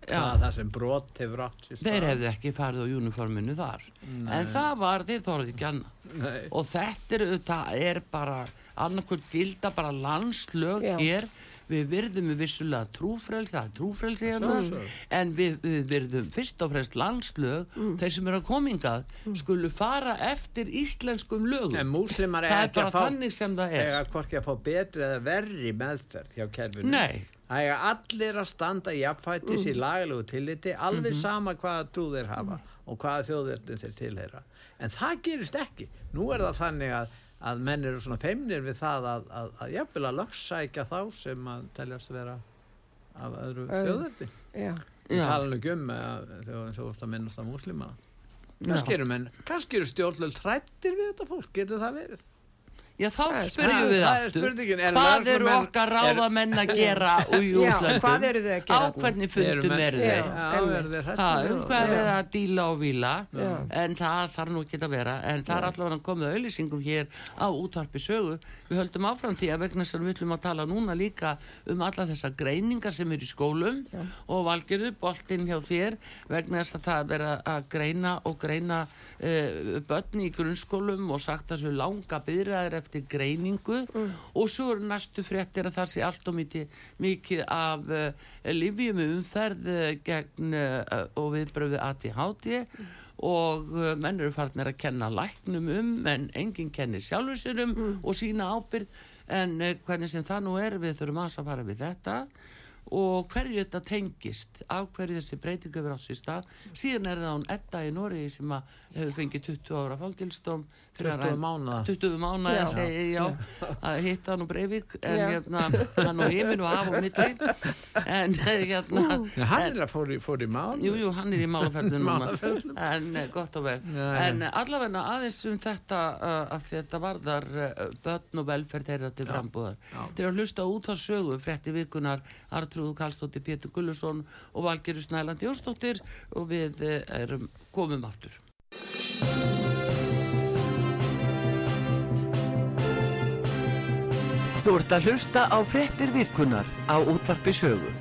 Já. það, sem brot hefur átt þeir hefðu ekki farið á uniforminu þar en það var, þeir þorði ekki annað Nei. og þetta er, er bara annarkvöld gilda bara landslög Já. hér við virðum við vissulega trúfrelsi það er trúfrelsi hérna en við, við virðum fyrst og fremst landslög. Mm. þeir sem eru að komingað skulu fara eftir íslenskum lögum. En múslimar er ekki að fá er. eiga hvorki að fá betri eða verri meðferð hjá kerfinu. Nei. Það eiga allir að standa jafnfættis Mm. í lagalegu tilliti alveg Mhm. sama hvaða trú þeir hafa og hvaða þjóðverðin þeir tilheyra. En það gerist ekki. Nú er það þannig að, að menn eru svona feimnir við það að, að, að jafnvel að lögsækja þá sem að teljast vera af öðru Já. Við Já. tala nú ekki um að þegar þú vorst að minnast á múslima Já. kannski eru menn, kannski eru stjórnlega trættir við þetta fólk, getur það verið Já, þá spyrjum við það er aftur. spurningin, er hvað eru okkar ráðamenn að gera Já, útlöndum? hvað eru þau að gera? Á hvernig fundum eru þeir? Um hvað er að díla og víla? Já. en það þarf nú ekki að vera. En það er allavega komið auðlýsingum hér á útvarpi sögu. Við höldum áfram því að vegna þess að við ætlum að tala núna líka um alla þessar greiningar sem eru í skólum og valgjörðu boltinn hjá þér vegna þess að það er verið að greina og greina uh, börn í grunnskólum og sagt að þessu langa byrjaðir eftir greiningu. Og svo eru næstu fréttir að það sé allt og mikið, af uh, livjum umferð uh, gegn uh, og viðbröðu ATHT og uh, menn eru farnir að kenna læknum um en enginn kennir sjálfur sér um og sína ábyrð en hvernig sem það nú er við þurfum að fara við þetta og hverju þetta tengist af hverju þessi breytingu verið átt sér stað. Síðan er það hún Edda í Nóri sem að hefur fengið 20 ára fangilsdóm 20 mánaða. 20 mánuða Já. segi ég, já, að hitta hann og Breivik en Já. hérna, hann og heiminn og haf og milli. En hérna Já, hann er að fór í, fór í mál. Jú, jú, hann er í málaferðinu núna. Málaferlum. en eh, gott og vel. Já, já. en eh, allavega aðeins um þetta uh, að þetta varðar uh, börn og velferð þeirra til frambúðar. Þeir eru að hlusta út á sögu frétti vikunar Artrúðu Karlsdóttir, Pétur Gullusson og Valgerur Snæland Jónsdóttir og við uh, erum komum aftur. Þú ert að hlusta á fréttir vikunar á útvarpi sögu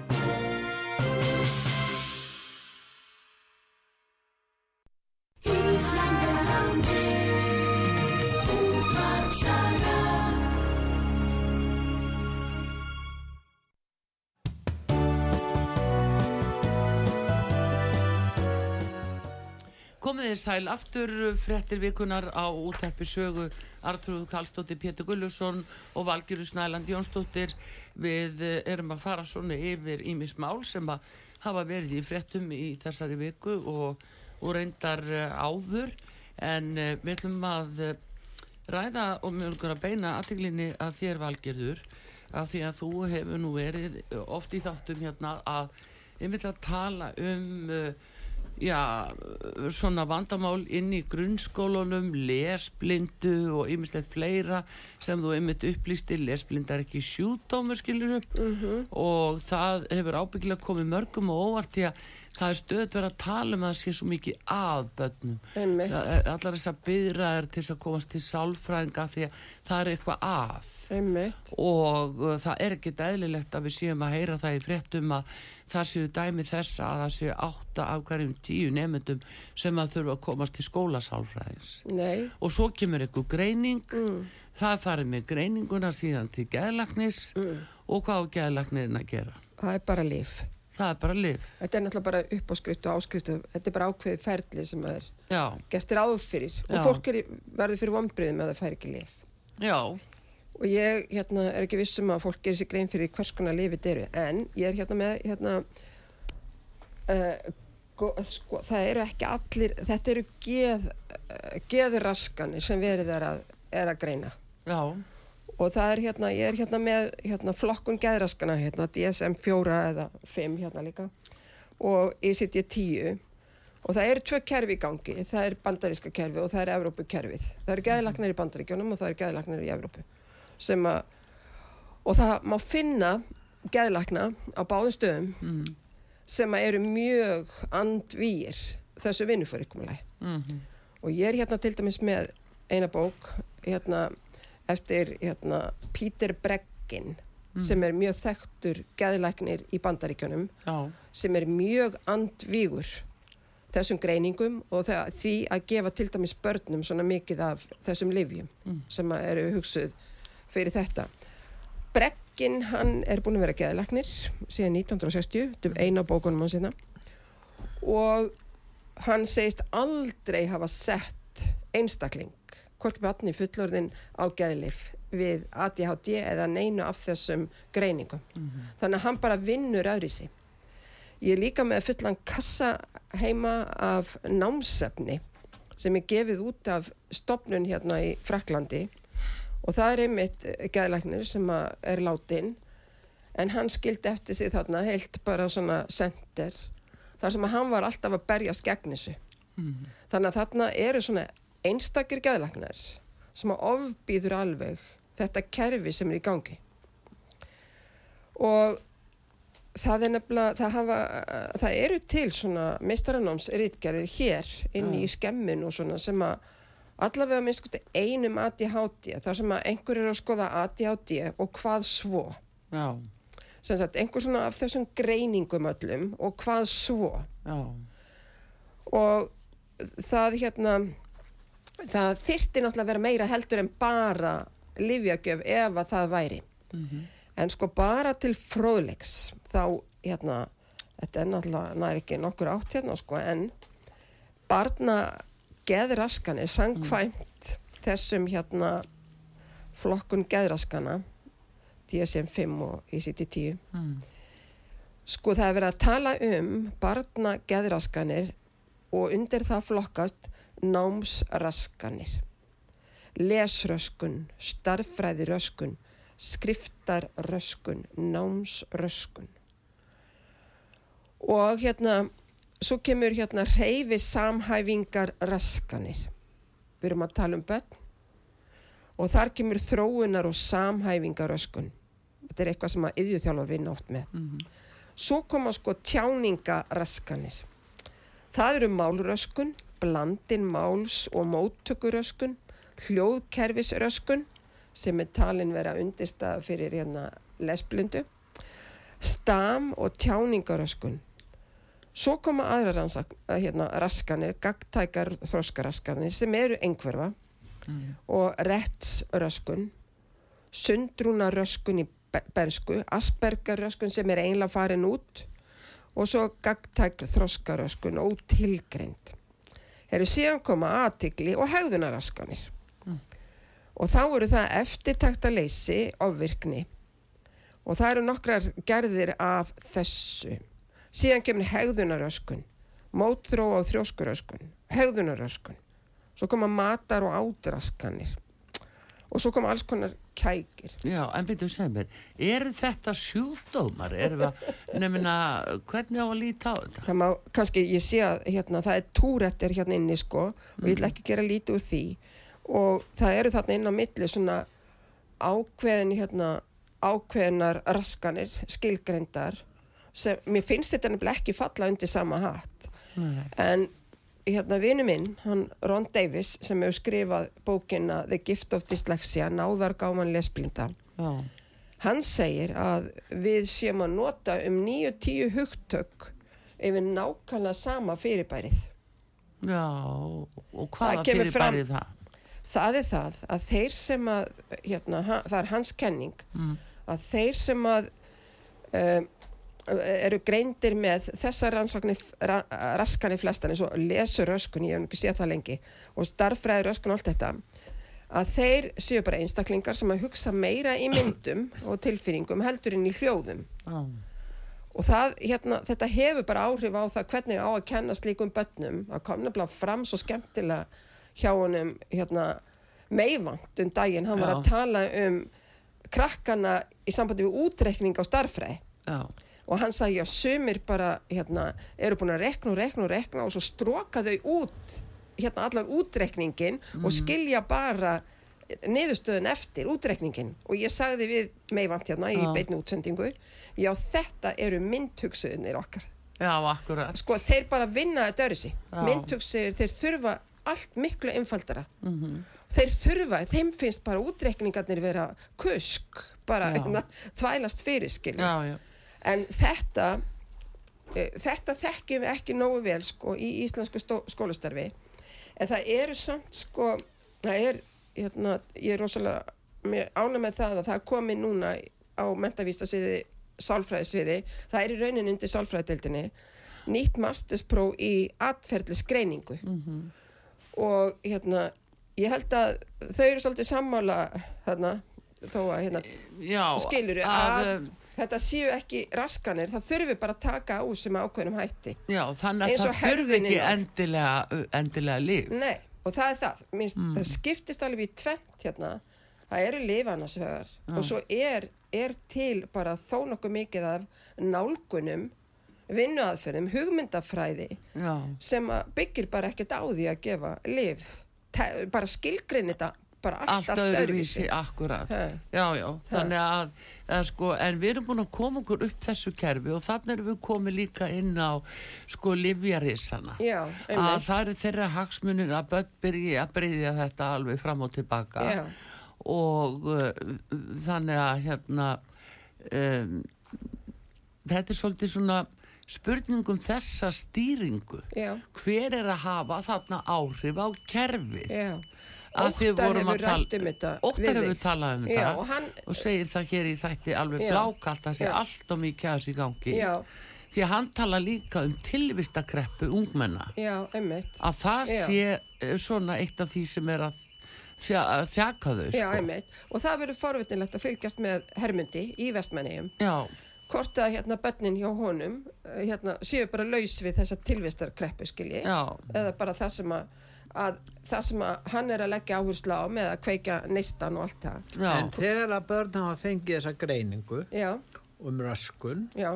Komið þið sæl aftur fréttir vikunar á útarpi sögu. Artrúð Karlsdóttir, Pétur Gullusson og Valgjöru Snæland Jónsdóttir. Við eh, erum að fara svona yfir ímis mál sem að hafa verið í fréttum í þessari viku og, og reyndar eh, áður. En eh, við ætlum að ræða og mjög að beina aðtiglinni að þér Valgerður af því að þú hefur nú verið oft í þáttum hérna að einmitt að tala um já, svona vandamál inn í grunnskólunum, lesblindu og ymmislegt fleira sem þú einmitt upplýstir, lesblinda er ekki sjúdómur skilur upp og það hefur ábyggilega komið mörgum og óvart því að það er stöðt verið að tala um að það sé svo mikið að börnum Einmitt. Það er- allar þessar byðraðir til þess að komast til sálfræðinga því að það er eitthvað að Einmitt. og uh, það er ekkert eðlilegt að við séum að heyra það í fréttum að það séu dæmi þess að það séu átta af hverjum tíu nefndum sem að þurfa að komast til skólasálfræðins Nei. og svo kemur eitthvað greining það er farið með greininguna síðan til geðlagnis og hvað á geðlagnirinn að gera Það er bara líf. Það er bara lif Þetta er náttúrulega bara uppáskrift og áskrift. Þetta er bara ákveðið ferli sem er já, gert þér áður fyrir. Já. Og fólk er, verður fyrir vombriðum ef það fær ekki líf. já, Og ég hérna, er ekki vissum að fólk gerir sér grein fyrir hvers konar lifið þetta eru. En ég er hérna með, hérna, uh, go, sko, það eru ekki allir, þetta eru geð, uh, geðraskanir sem verið er að, er að greina. já, Og það er hérna, ég er hérna með hérna, flokkun geðraskana, hérna, DSM 4 eða 5 hérna líka. Og ICD 10 og það eru tvö kerfi í gangi, það er bandaríska kerfi og það er Evrópukerfið. Það eru geðlagnir í bandaríkjónum og það eru geðlagnir í Evrópu. Sem að og það má finna geðlakna á báðum stöðum Mm. sem að eru mjög andvíir þessu vinnufyrirkomulagi. Mm og ég er hérna til dæmis með eina bók hérna eftir hérna Peter Breggin sem er mjög þekktur geðlæknir í bandaríkjunum Já. sem er mjög andvígur þessum greiningum og því að gefa til dæmis börnum svona mikið af þessum livjum sem að eru hugsuð fyrir þetta. Breggin, hann er búin að vera geðlæknir síðan 1960, þetta er eina bókunum hans hérna og hann segist aldrei hafa sett einstakling, hvorki batni fullorðin á geðlif við ADHD eða neinu af þessum greiningum. Þannig að hann bara vinnur öðru sig. Ég er líka með fullan kassa heima af námsefni sem er gefið út af stopnun hérna í Fraklandi og það er einmitt geðlæknir sem er látin en hann skildi eftir sig þarna heilt bara svona sender þar sem að hann var alltaf að berjast gegn þessu. Þannig að þarna eru svona einstakir geðlæknar sem að ofbýður alveg þetta kerfi sem er í gangi. Og það er nefnilega, það, hafa, það eru til svona meistaranómsritgerðir hér inn í skemmin og svona sem að allavega minnst einum ADHD, þar sem að einhver er að skoða ADHD og hvað svo. Já. Sem sagt, einhver svona af þessum greiningum öllum og hvað svo. Já. Og það hérna, það þyrti náttúrulega að vera meira heldur en bara livjagjöf ef að það væri. En sko bara til fróðleiks þá hérna, þetta er náttúrulega nær ekki nokkur átt hérna sko en barna geðraskanir sangkvæmt þessum hérna flokkun geðraskana DSM-5 og ICD-10 Mm. sko það er verið að tala um barna geðraskanir og undir það flokkast námsraskanir lesröskun, starffræðiröskun skriftarröskun, námsröskun. Og hérna svo kemur hérna reyfi samhæfingar raskanir við erum að tala um börn. Og þar kemur þróunar og samhæfingar röskun þetta er eitthvað sem að yðjúþjálfar vinna oft með. Svo koma sko tjáningaraskanir það eru málröskun blandin máls og móttökuröskun hljóðkerfisröskun sem er talin vera undirstað fyrir hérna lesblindu stam og tjáningaröskun. Svo koma aðra rannsak, hérna, raskanir gagtækar þróskaraskanir sem eru einhverfa og rettsröskun sundrúnaröskun í be- bersku aspergarröskun sem er einlega farin út og svo gagtæk þróskaröskun ótilgreind eru síðan koma aðtikli og hegðunaraskanir og þá eru það eftirtakta leysi ofvirkni. Og það eru nokkrar gerðir af þessu. Síðan kemur hegðunaröskun mótþró og þrjóskuröskun hegðunaröskun svo koma matar og ádraskanir og svo koma alls konar kækir Já, en byrju segð mér, eru þetta sjúkdómar? Eru það, nefnina, hvernig á að líta á þetta? það má, kannski ég sé að hérna, það er túrættir hérna inni sko og ég ætla ekki að gera lítið úr því og það eru þarna inn á milli svona ákveðin hérna, ákveðinar raskanir, skilgrendar sem, mér finnst þetta nefnilega ekki falla undir sama hatt Nei. en hérna vinu minn, hann Ron Davis sem hefur skrifað bókina The Gift of Dyslexia, náðar gáman lesblinda Já, Hann segir að við séum að nota um 9-10 hugtök yfir nákvæmlega sama fyrirbærið. já, og hvaða Það kemur fyrir fram- það? Það er það að þeir sem að, hérna, það er hans kenning, Mm. að þeir sem að um, eru greindir með þessar ra, raskanir flestan eins og lesuröskun, ég hef ekki séð það lengi, og starffræðiröskun og allt þetta, að þeir séu bara einstaklingar sem að hugsa meira í myndum og tilfinningum heldur inn í hljóðum. Já, og það, hérna, þetta hefur bara áhrif á það hvernig á að kenna slíkum börnum. Það kom nefnilega fram svo skemmtilega hjá honum hérna, meivant um daginn, hann var Já. að tala um krakkana í sambandi við útreikning á starffræði já, og hann sagði að sumir bara hérna, eru búin að rekna og rekna og rekna og svo stróka þau út hérna allan útreikningin og skilja bara niðurstöðun eftir útrekningin og ég sagði við meivant hérna í Já. beinni útsendingu já þetta eru myndhugsuðinir okkar Já, akkurat. sko þeir bara vinna þetta Já. myndhugsuðir þeir þurfa allt miklu einfaldara Mhm. þeir þurfa, þeim finnst bara útrekningarnir vera kusk bara hérna, þvælast fyrir skilju Já, já. En þetta e, þetta þekkjum við ekki nógu vel sko í íslensku skólastarfi. En það eru samt sko það er, hérna, ég er rosalega ána með það að það komið núna á mentavístasviði sálfræðisviði, það er í raunin undir sálfræðdeildinni nýtt masterspróf í atferðlisgreiningu Mhm. og hérna ég held að þau eru svolítið sammála þarna, þó að hérna skilur að, að, um, þetta séu ekki raskanir, það þurfi bara að taka á sem ákveðnum hætti. Já, þannig að það þurfi ekki endilega, endilega líf. Nei, og það er það. Minnst, Mm. Það skiptist alveg í tvent hérna. Það eru lifanasvegar og svo er, er til bara þó nokkuð mikið af nálgunum, vinnuaðferðum, hugmyndafræði Já, sem byggir bara ekkert á því að gefa. Te, bara skilgrin þetta bara allt, allt öðruvísi, akkurat. Já, já, þannig að, að sko, en við erum búin að koma okkur upp þessu kerfi og þannig erum við komið líka inn á sko livjarisana. Já, Að það eru þeirra hagsmunir að börn byrji að breyðja þetta alveg fram og tilbaka Já. og uh, þannig að hérna um, þetta er svolítið svona spurningum þessa stýringu Já, hver er að hafa þarna áhrif á kerfið já. Að þið vorum að tala um Óttar hefur talað um Já, þetta og hann, og segir það hér í þætti alveg blákalt að sé allt og mikið að þessu í gangi. Já, því að hann tala líka um tilvistakreppu ungmenna. Já, að það sé eh, svona eitt af því sem er að þja, að þjaka þau sko. Og það verður forvitinlegt að fylgjast með Hermundi í vestmenniðum. Hvort að hérna börnin hjá honum eh, hérna, séu bara laus við þessa tilvistarkreppu, skilji. Eða bara það sem að, að það sem að hann er að leggja áherslu á með að kveika neistan og allt það. já, En þegar að börn hafa fengið þessa greiningu Já, um röskun já,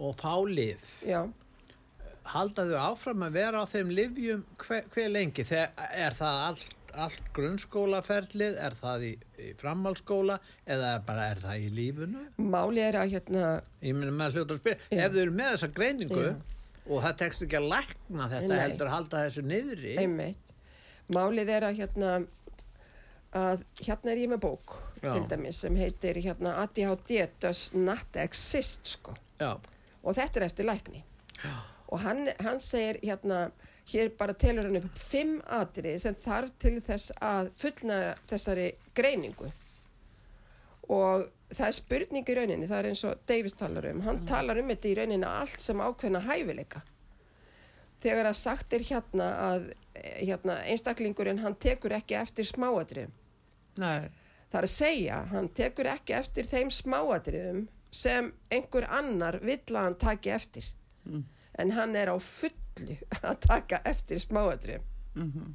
og fá lif, já. halda þau áfram að vera á þeim livjum hver, hver lengi? Þegar, er það allt, allt grunnskólaferlið, er það í, í framhaldsskóla eða er bara er það í lífunu? Máli er að hérna, Ég meina með hlutur að spyrja, ef þau eru með þessa greiningu Já. Og það tekst ekki að lækna þetta Nei. heldur að halda þessu niðri einmitt. Málið er að hérna, að hérna er ég með bók, Já. til dæmis, sem heitir hérna ADHD does not exist, sko. Já, og þetta er eftir lækni og hann, hann segir hérna hér bara telur hann upp fimm atrið sem þarf til þess að fullna þessari greiningu og það er spurning í rauninni, það er eins og Davis talar um, hann talar um þetta í rauninni allt sem ákveðna hæfileika þegar að sagt er hérna að eh, hérna, einstaklingurinn hann tekur ekki eftir smáatriðum nei, Það er að segja, hann tekur ekki eftir þeim smáatriðum sem einhver annar vill að hann taki eftir. Mm. En hann er á fullu að taka eftir smáatriðum. mhm,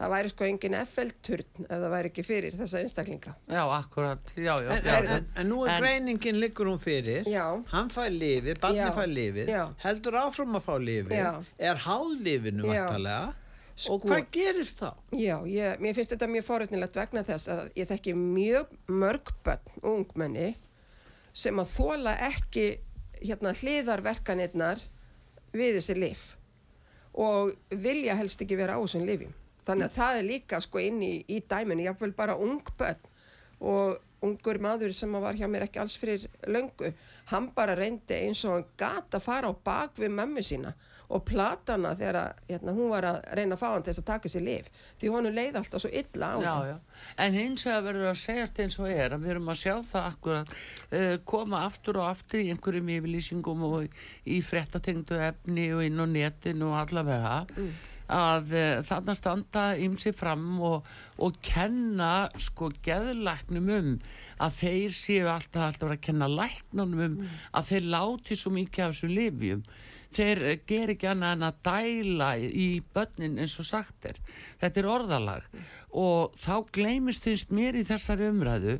Það væri sko engin FL-turn ef það væri ekki fyrir þessa einstaklinga. já, akkurat, já, já, en, já, en, en, en nú er greiningin liggur hún fyrir, Já. hann fær lifið, barni fær lifið, heldur áfram að fá lifið, er háðlifinu Já. vantarlega Sko- og hvað gerist þá? Já, ég, mér finnst þetta mjög forutnilegt vegna þess að ég þekki mjög mörg bönn, ungmenni, sem að þóla ekki hérna hliðarverkanirnar við þessi lif og vilja helst ekki vera á þessum lifjum. Þannig að það er líka sko inn í, í dæminu, jáfnvel bara ung bönn og ungur maður sem var hjá mér ekki alls fyrir löngu, hann bara reyndi eins og hann gat að fara á bak við mömmu sína og platana þegar að, hérna, hún var að reyna að fá hann til þess að taka sér lif því honum leið alltaf svo illa á hann. já, en hins vegar verður að segjast eins og er að við erum að sjá það akkurat uh, koma aftur og aftur í einhverjum yfirlýsingum og í, fréttatengdu efni og inn á netinu og allavega að uh, þarna standa ymsi fram og, og kenna sko geðlæknum um að þeir séu alltaf alltaf að kenna læknunum um að þeir láti svo mikið af þessu lifjum þeir eh, gera ekki annað en að dæla í börnin eins og sagt er. Þetta er orðalag. Og þá gleymist þýnst mér í þessari umræðu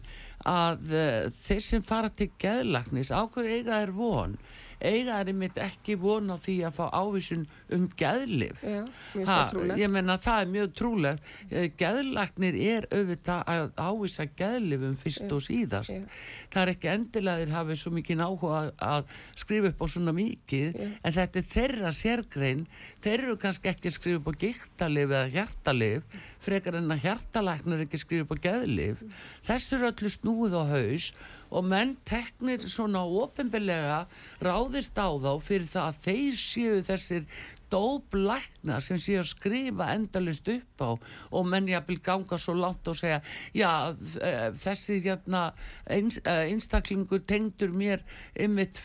að uh, þeir sem fara til geðlagnis ákveður eiga er von eiga er einmitt ekki von á því að fá ávísun um geðlif Já, Ha, ég menna það er mjög trúlegt. Eh, geðlagnir er auðvitað að ávísa geðlifum fyrst og síðast. já. það er ekki endilega að þeir hafi svo mikið áhuga að skrifa upp á svona mikið en þetta er þeirra sérgrein. Þeir eru kannski ekki að skrifa upp á gíktalif eða hjartalif frekar en að hjartalæknir ekki skrifa upp á geðlif þessu er öllu snúið á haus og menn teknir svona ofinbelega ráðist á þá fyrir það að þeir séu þessir dóblækna sem séu að skrifa endalist upp á. Og menn jafnvel ganga svo langt og segja já eh, þessi hérna eh, einstaklingur tengdur mér einmitt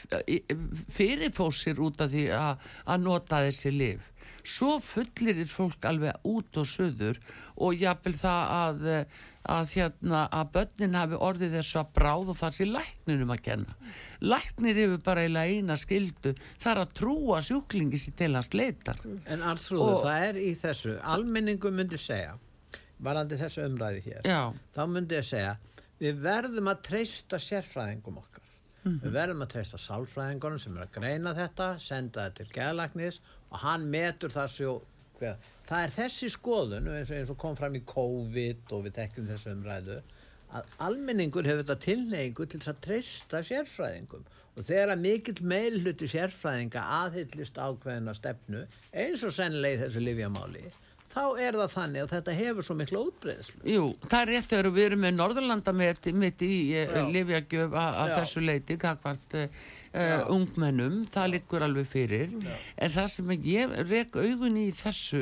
fyrirfósir út af því að nota þessi lif svo fullir fólk alveg út og söður og jafnvel það að, eh, að, hérna, að börnin hafi orðið þessu að bráð og það sé lækninum að kenna. Læknir hefur bara eina skildu, það er að trúa sjúklingi sér til hans leitar. En Arnþrúður, Og- það er í þessu, almenningu myndi segja, varandi þessu umræði hér, Já, þá myndi ég segja, við verðum að treysta sérfræðingum okkar. Mhm. Við verðum að treysta sálfræðingunum sem er að greina þetta, senda þetta til geðlagnis og hann metur það hver, það er þessi skoðun, eins og, eins og kom fram í COVID og við tekjum þessu umræðu, að almenningur hefur þetta tilneyingu til þess að treysta sérfræðingum. Og þegar að mikill meilhluti sérfræðinga aðhyllist ákveðina stefnu eins og sennilega í þessu livjamáli þá er það þannig að þetta hefur svo miklu útbreyðslu. jú, það er rétt þegar við erum með Norðurlanda mitt, mitt í uh, Já. livjagjöf að Já. þessu leiti, kakvart uh, Já. ungmennum, það liggur alveg fyrir. En það sem ég rek augun í þessu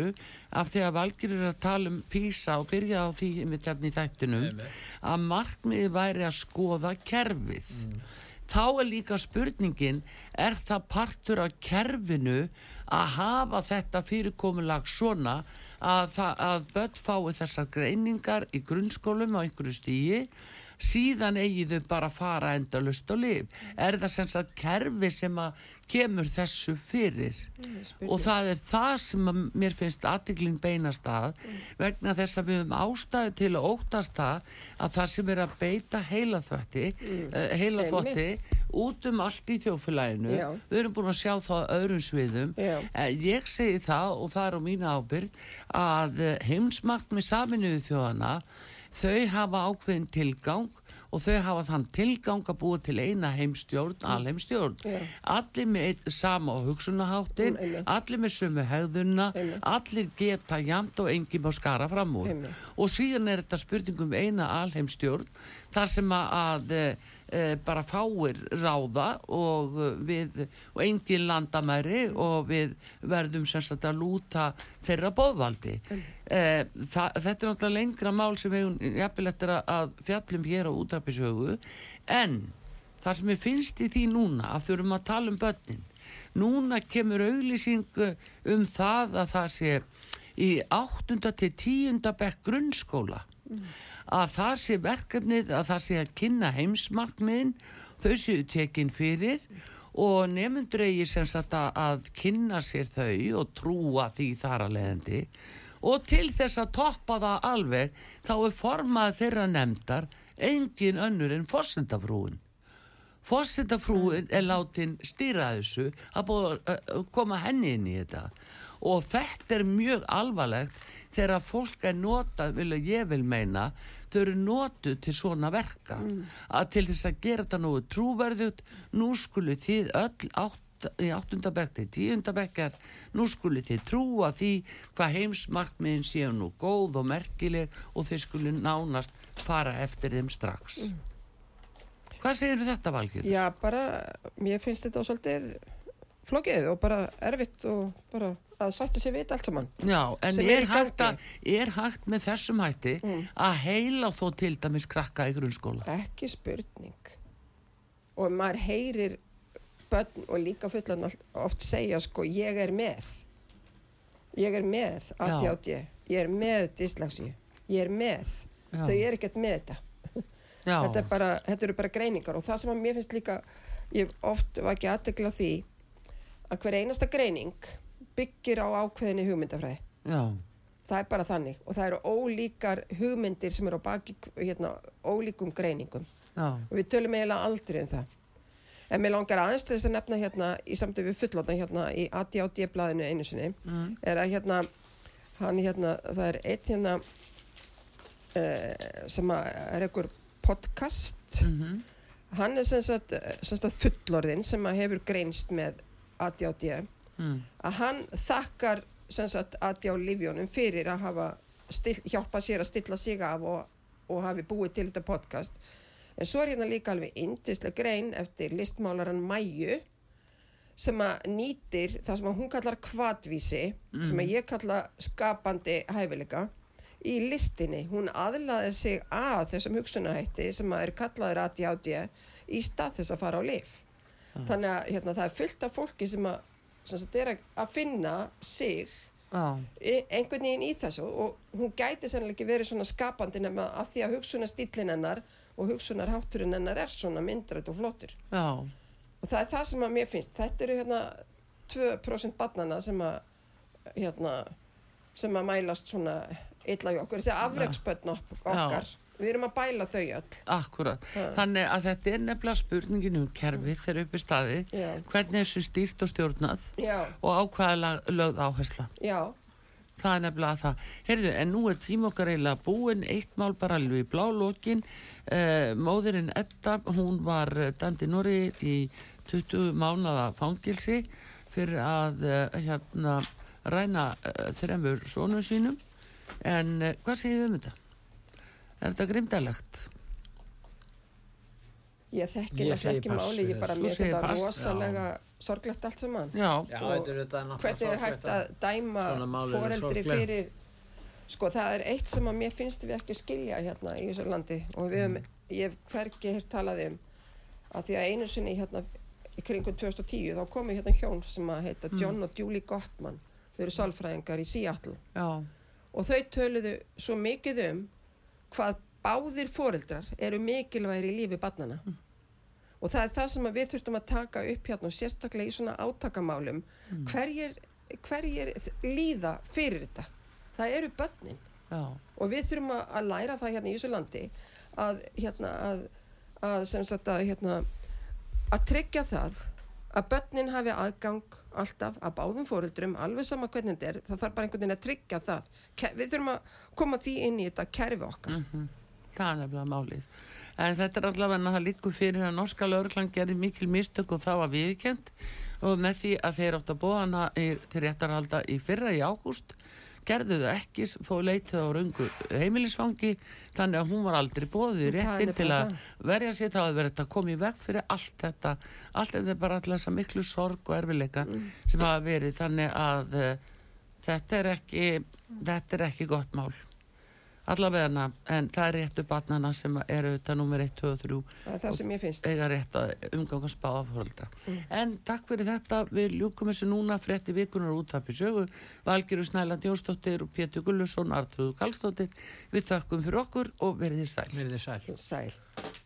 af því að Valgir er að tala um písa og byrja á því hérna í þættinum Einmitt. að markmiði væri að skoða kerfið. Þá er líka spurningin, er það partur af kerfinu að hafa þetta fyrirkomulag svona að, að börn fái þessar greiningar í grunnskólum á einhverju stíi síðan eigi þau bara að fara endalust og lif. Er það sem sagt kerfi sem að kemur þessu fyrir? og það er það sem mér finnst aðtiklinn beinast að vegna þess að við höfum ástæðu til að óttast það að það sem er að beita heilaþvætti mm. heilaþvætti út um allt í þjófélaginu Já. við erum búin að sjá það öðrum sviðum. Eh, ég segi það og það er á mína ábyrgd að eh, heimsmarkt með saminuðu þjóðana þau hafa ákveðin tilgang og þau hafa þann tilgang að búa til eina heimstjórn, alheimstjórn Já. allir með sama hugsunaháttin, Mm, allir með sömu hegðuna, Einmitt. allir geta jamt og enginn má skara fram úr Einmitt. og síðan er þetta spurningum eina alheimstjórn þar sem að, að e, e, bara fáir ráða og e, við og engin landamæri og við verðum sagt að lúta þeirra bóðvaldi e, það, þetta er náttúrulega lengra mál sem við jafnvel eftir að, fjallum hér á útarpisögu en það sem ég finnst í því núna að þurfum að tala um börnin núna kemur auglýsing um það að það sé í 8. til 10. bekk grunnskóla að það sé verkefnið að það sé að kynna heimsmarkmiðin þau séu tekin fyrir og nefnundur eigi sem sagt að, að kynna sér þau og trúa því þar að leiðandi. Og til þess að toppa það alveg þá er formað þeirra nefndar engin önnur en forsendafrúin Fossetafrúin er látin stýra þessu að búið að koma henni inn í þetta. Og þetta er mjög alvarlegt þegar fólk er notað, vil ég vil meina, þau eru notuð til svona verka. Að til þess að gera þetta nú trúverðut, nú skulu þið öll átt í áttundabekk til tíundabekkar nú skuli þið trúa því hvað heimsmarkmiðin séu nú góð og merkileg og þið skuli nánast fara eftir þeim strax. Hvað segir þetta Valgir? Já, bara, mér finnst þetta svolítið flókið og bara erfitt og bara að sætta sér vita allt saman. Já, en er, er hægt að, er hægt með þessum hætti að heila þó til dæmis krakka í grunnskóla? Ekki spurning. Og maður heyrir börn og líka fullan oft segja sko, ég er með. Ég er með ADHD, ég er með dyslaxi, ég er með. Já. Þau er ekkert með þetta. Þetta, er bara, þetta eru bara greiningar og það sem að mér finnst líka ég oft var ekki aðtegla því að hver einasta greining byggir á ákveðinni hugmyndafræði. Já, það er bara þannig. Og það eru ólíkar hugmyndir sem eru á baki hérna, ólíkum greiningum. Já, og við tölum eiginlega aldrei um það. En mér langar aðeins til þess að nefna hérna í samtöfu við fullóta hérna í ADHD-blaðinu einu sinni Mm. er að hérna, hann hérna, það er eitt hérna uh, sem er einhver podcast. Mhm. hann er sem sagt, sem sagt fullorðin sem hefur greinst með ADHD Mm. að hann þakkar sem sagt ADHD-lífjónum fyrir að hafa still, hjálpa sér að stilla sig af og, og hafi búið til þetta podcast. En svo er hérna líka alveg indislega grein eftir listmálaran Mæju sem að nýtir það sem að hún kallar kvatvísi sem að ég kalla skapandi hæfileika í listinni, hún aðlaði sig að þessum hugsunahætti sem að er kallaður ADHD í stað þess að fara á lif þannig að hérna, það er fullt af fólki sem að, sem sagt, er að- að finna sig Já, í- einhvern veginn í þessu og hún gæti sennilega ekki verið svona skapandi nema að því að hugsunastýllin hennar og hugsunarhátturinn hennar er svona myndrætt og flottur. Já, og það er það sem að mér finnst. Þetta eru hérna 2% barnana sem að hérna, sem að mælast svona illa í okkur, þessi afregsbönn okkar við erum að bæla þau öll akkurat. Já. Þannig að þetta er nefnilega spurningin um kerfið þegar upp í staði, Já. hvernig þessu stýrt og stjórnað já, og ákvaða lögð áhersla. já, Það er nefnilega það. Heyrðu, en nú er tím okkar eiginlega búin, eitt mál bara alveg í blálókin. Eh, móðurinn Edda, hún var eh, dæmd í Norri í 20 mánada fangilsi fyrir að eh, hérna ræna eh, þremur sónum sínum. En eh, hvað segir um þetta? Er þetta grimdalegt? ég þekki náttúrulega ekki pass máli, ég bara mér þetta pass, rosalega sorglegt allt saman. Já, Já, er hvernig er hægt að dæma foreldri fyrir sko það er eitt sem að mér finnst við ekki skilja hérna í þessu landi og við höfum, ég hef hvergi hér talað um að því að einu sinni hérna í kringum 2010 þá komu hérna hjón sem að heita John og Julie Gottman. Þau eru sálfræðingar í Seattle. Já, og þau töluðu svo mikið um hvað báðir foreldrar eru mikilvægir í lífi barnana og það er það sem við þurftum að taka upp hérna og sérstaklega í svona átakamálum. Hverjir, hverjir líða fyrir þetta? Það eru börnin. Já, og við þurfum að, að læra það hérna í þessu landi að hérna að, að sem sagt að hérna að tryggja það að börnin hafi aðgang alltaf að báðum fóreldrum alveg sama hvernig þetta er, það þarf bara einhvern veginn að tryggja það. Við þurfum að koma því inn í þetta kerfi okkar. Það er nefnilega málið. En þetta er allavega en að það líkur fyrir að norska lauruglan gerði mikil mistök og það var viðkjönd og með því að þeir átt að bóða hana til réttarhalda í fyrra í ágúst gerðu þau ekki, fóðu leitið á raungu heimilisfangi þannig að hún var aldrei bóðið Það réttin til að verja sér þá að verið þetta komið veg fyrir allt þetta. Allt þetta er bara alltaf þessa miklu sorg og erfileika sem hafa verið. Þannig að uh, þetta er ekki þetta er ekki gott mál allavega en það er réttu barnana sem eru þetta nummer 1, 2 og 3 það er það sem ég finnst eiga rétt að umgangast báða fóröldra. En takk fyrir þetta, við ljúkum þessu núna frétti vikunar út af í sögu. Valgiru Snæland Jónsdóttir og Pétur Gullusson, Artrúðu Kallstóttir. Við þakkum fyrir okkur og verið þið sæl. Verið þið sæl. sæl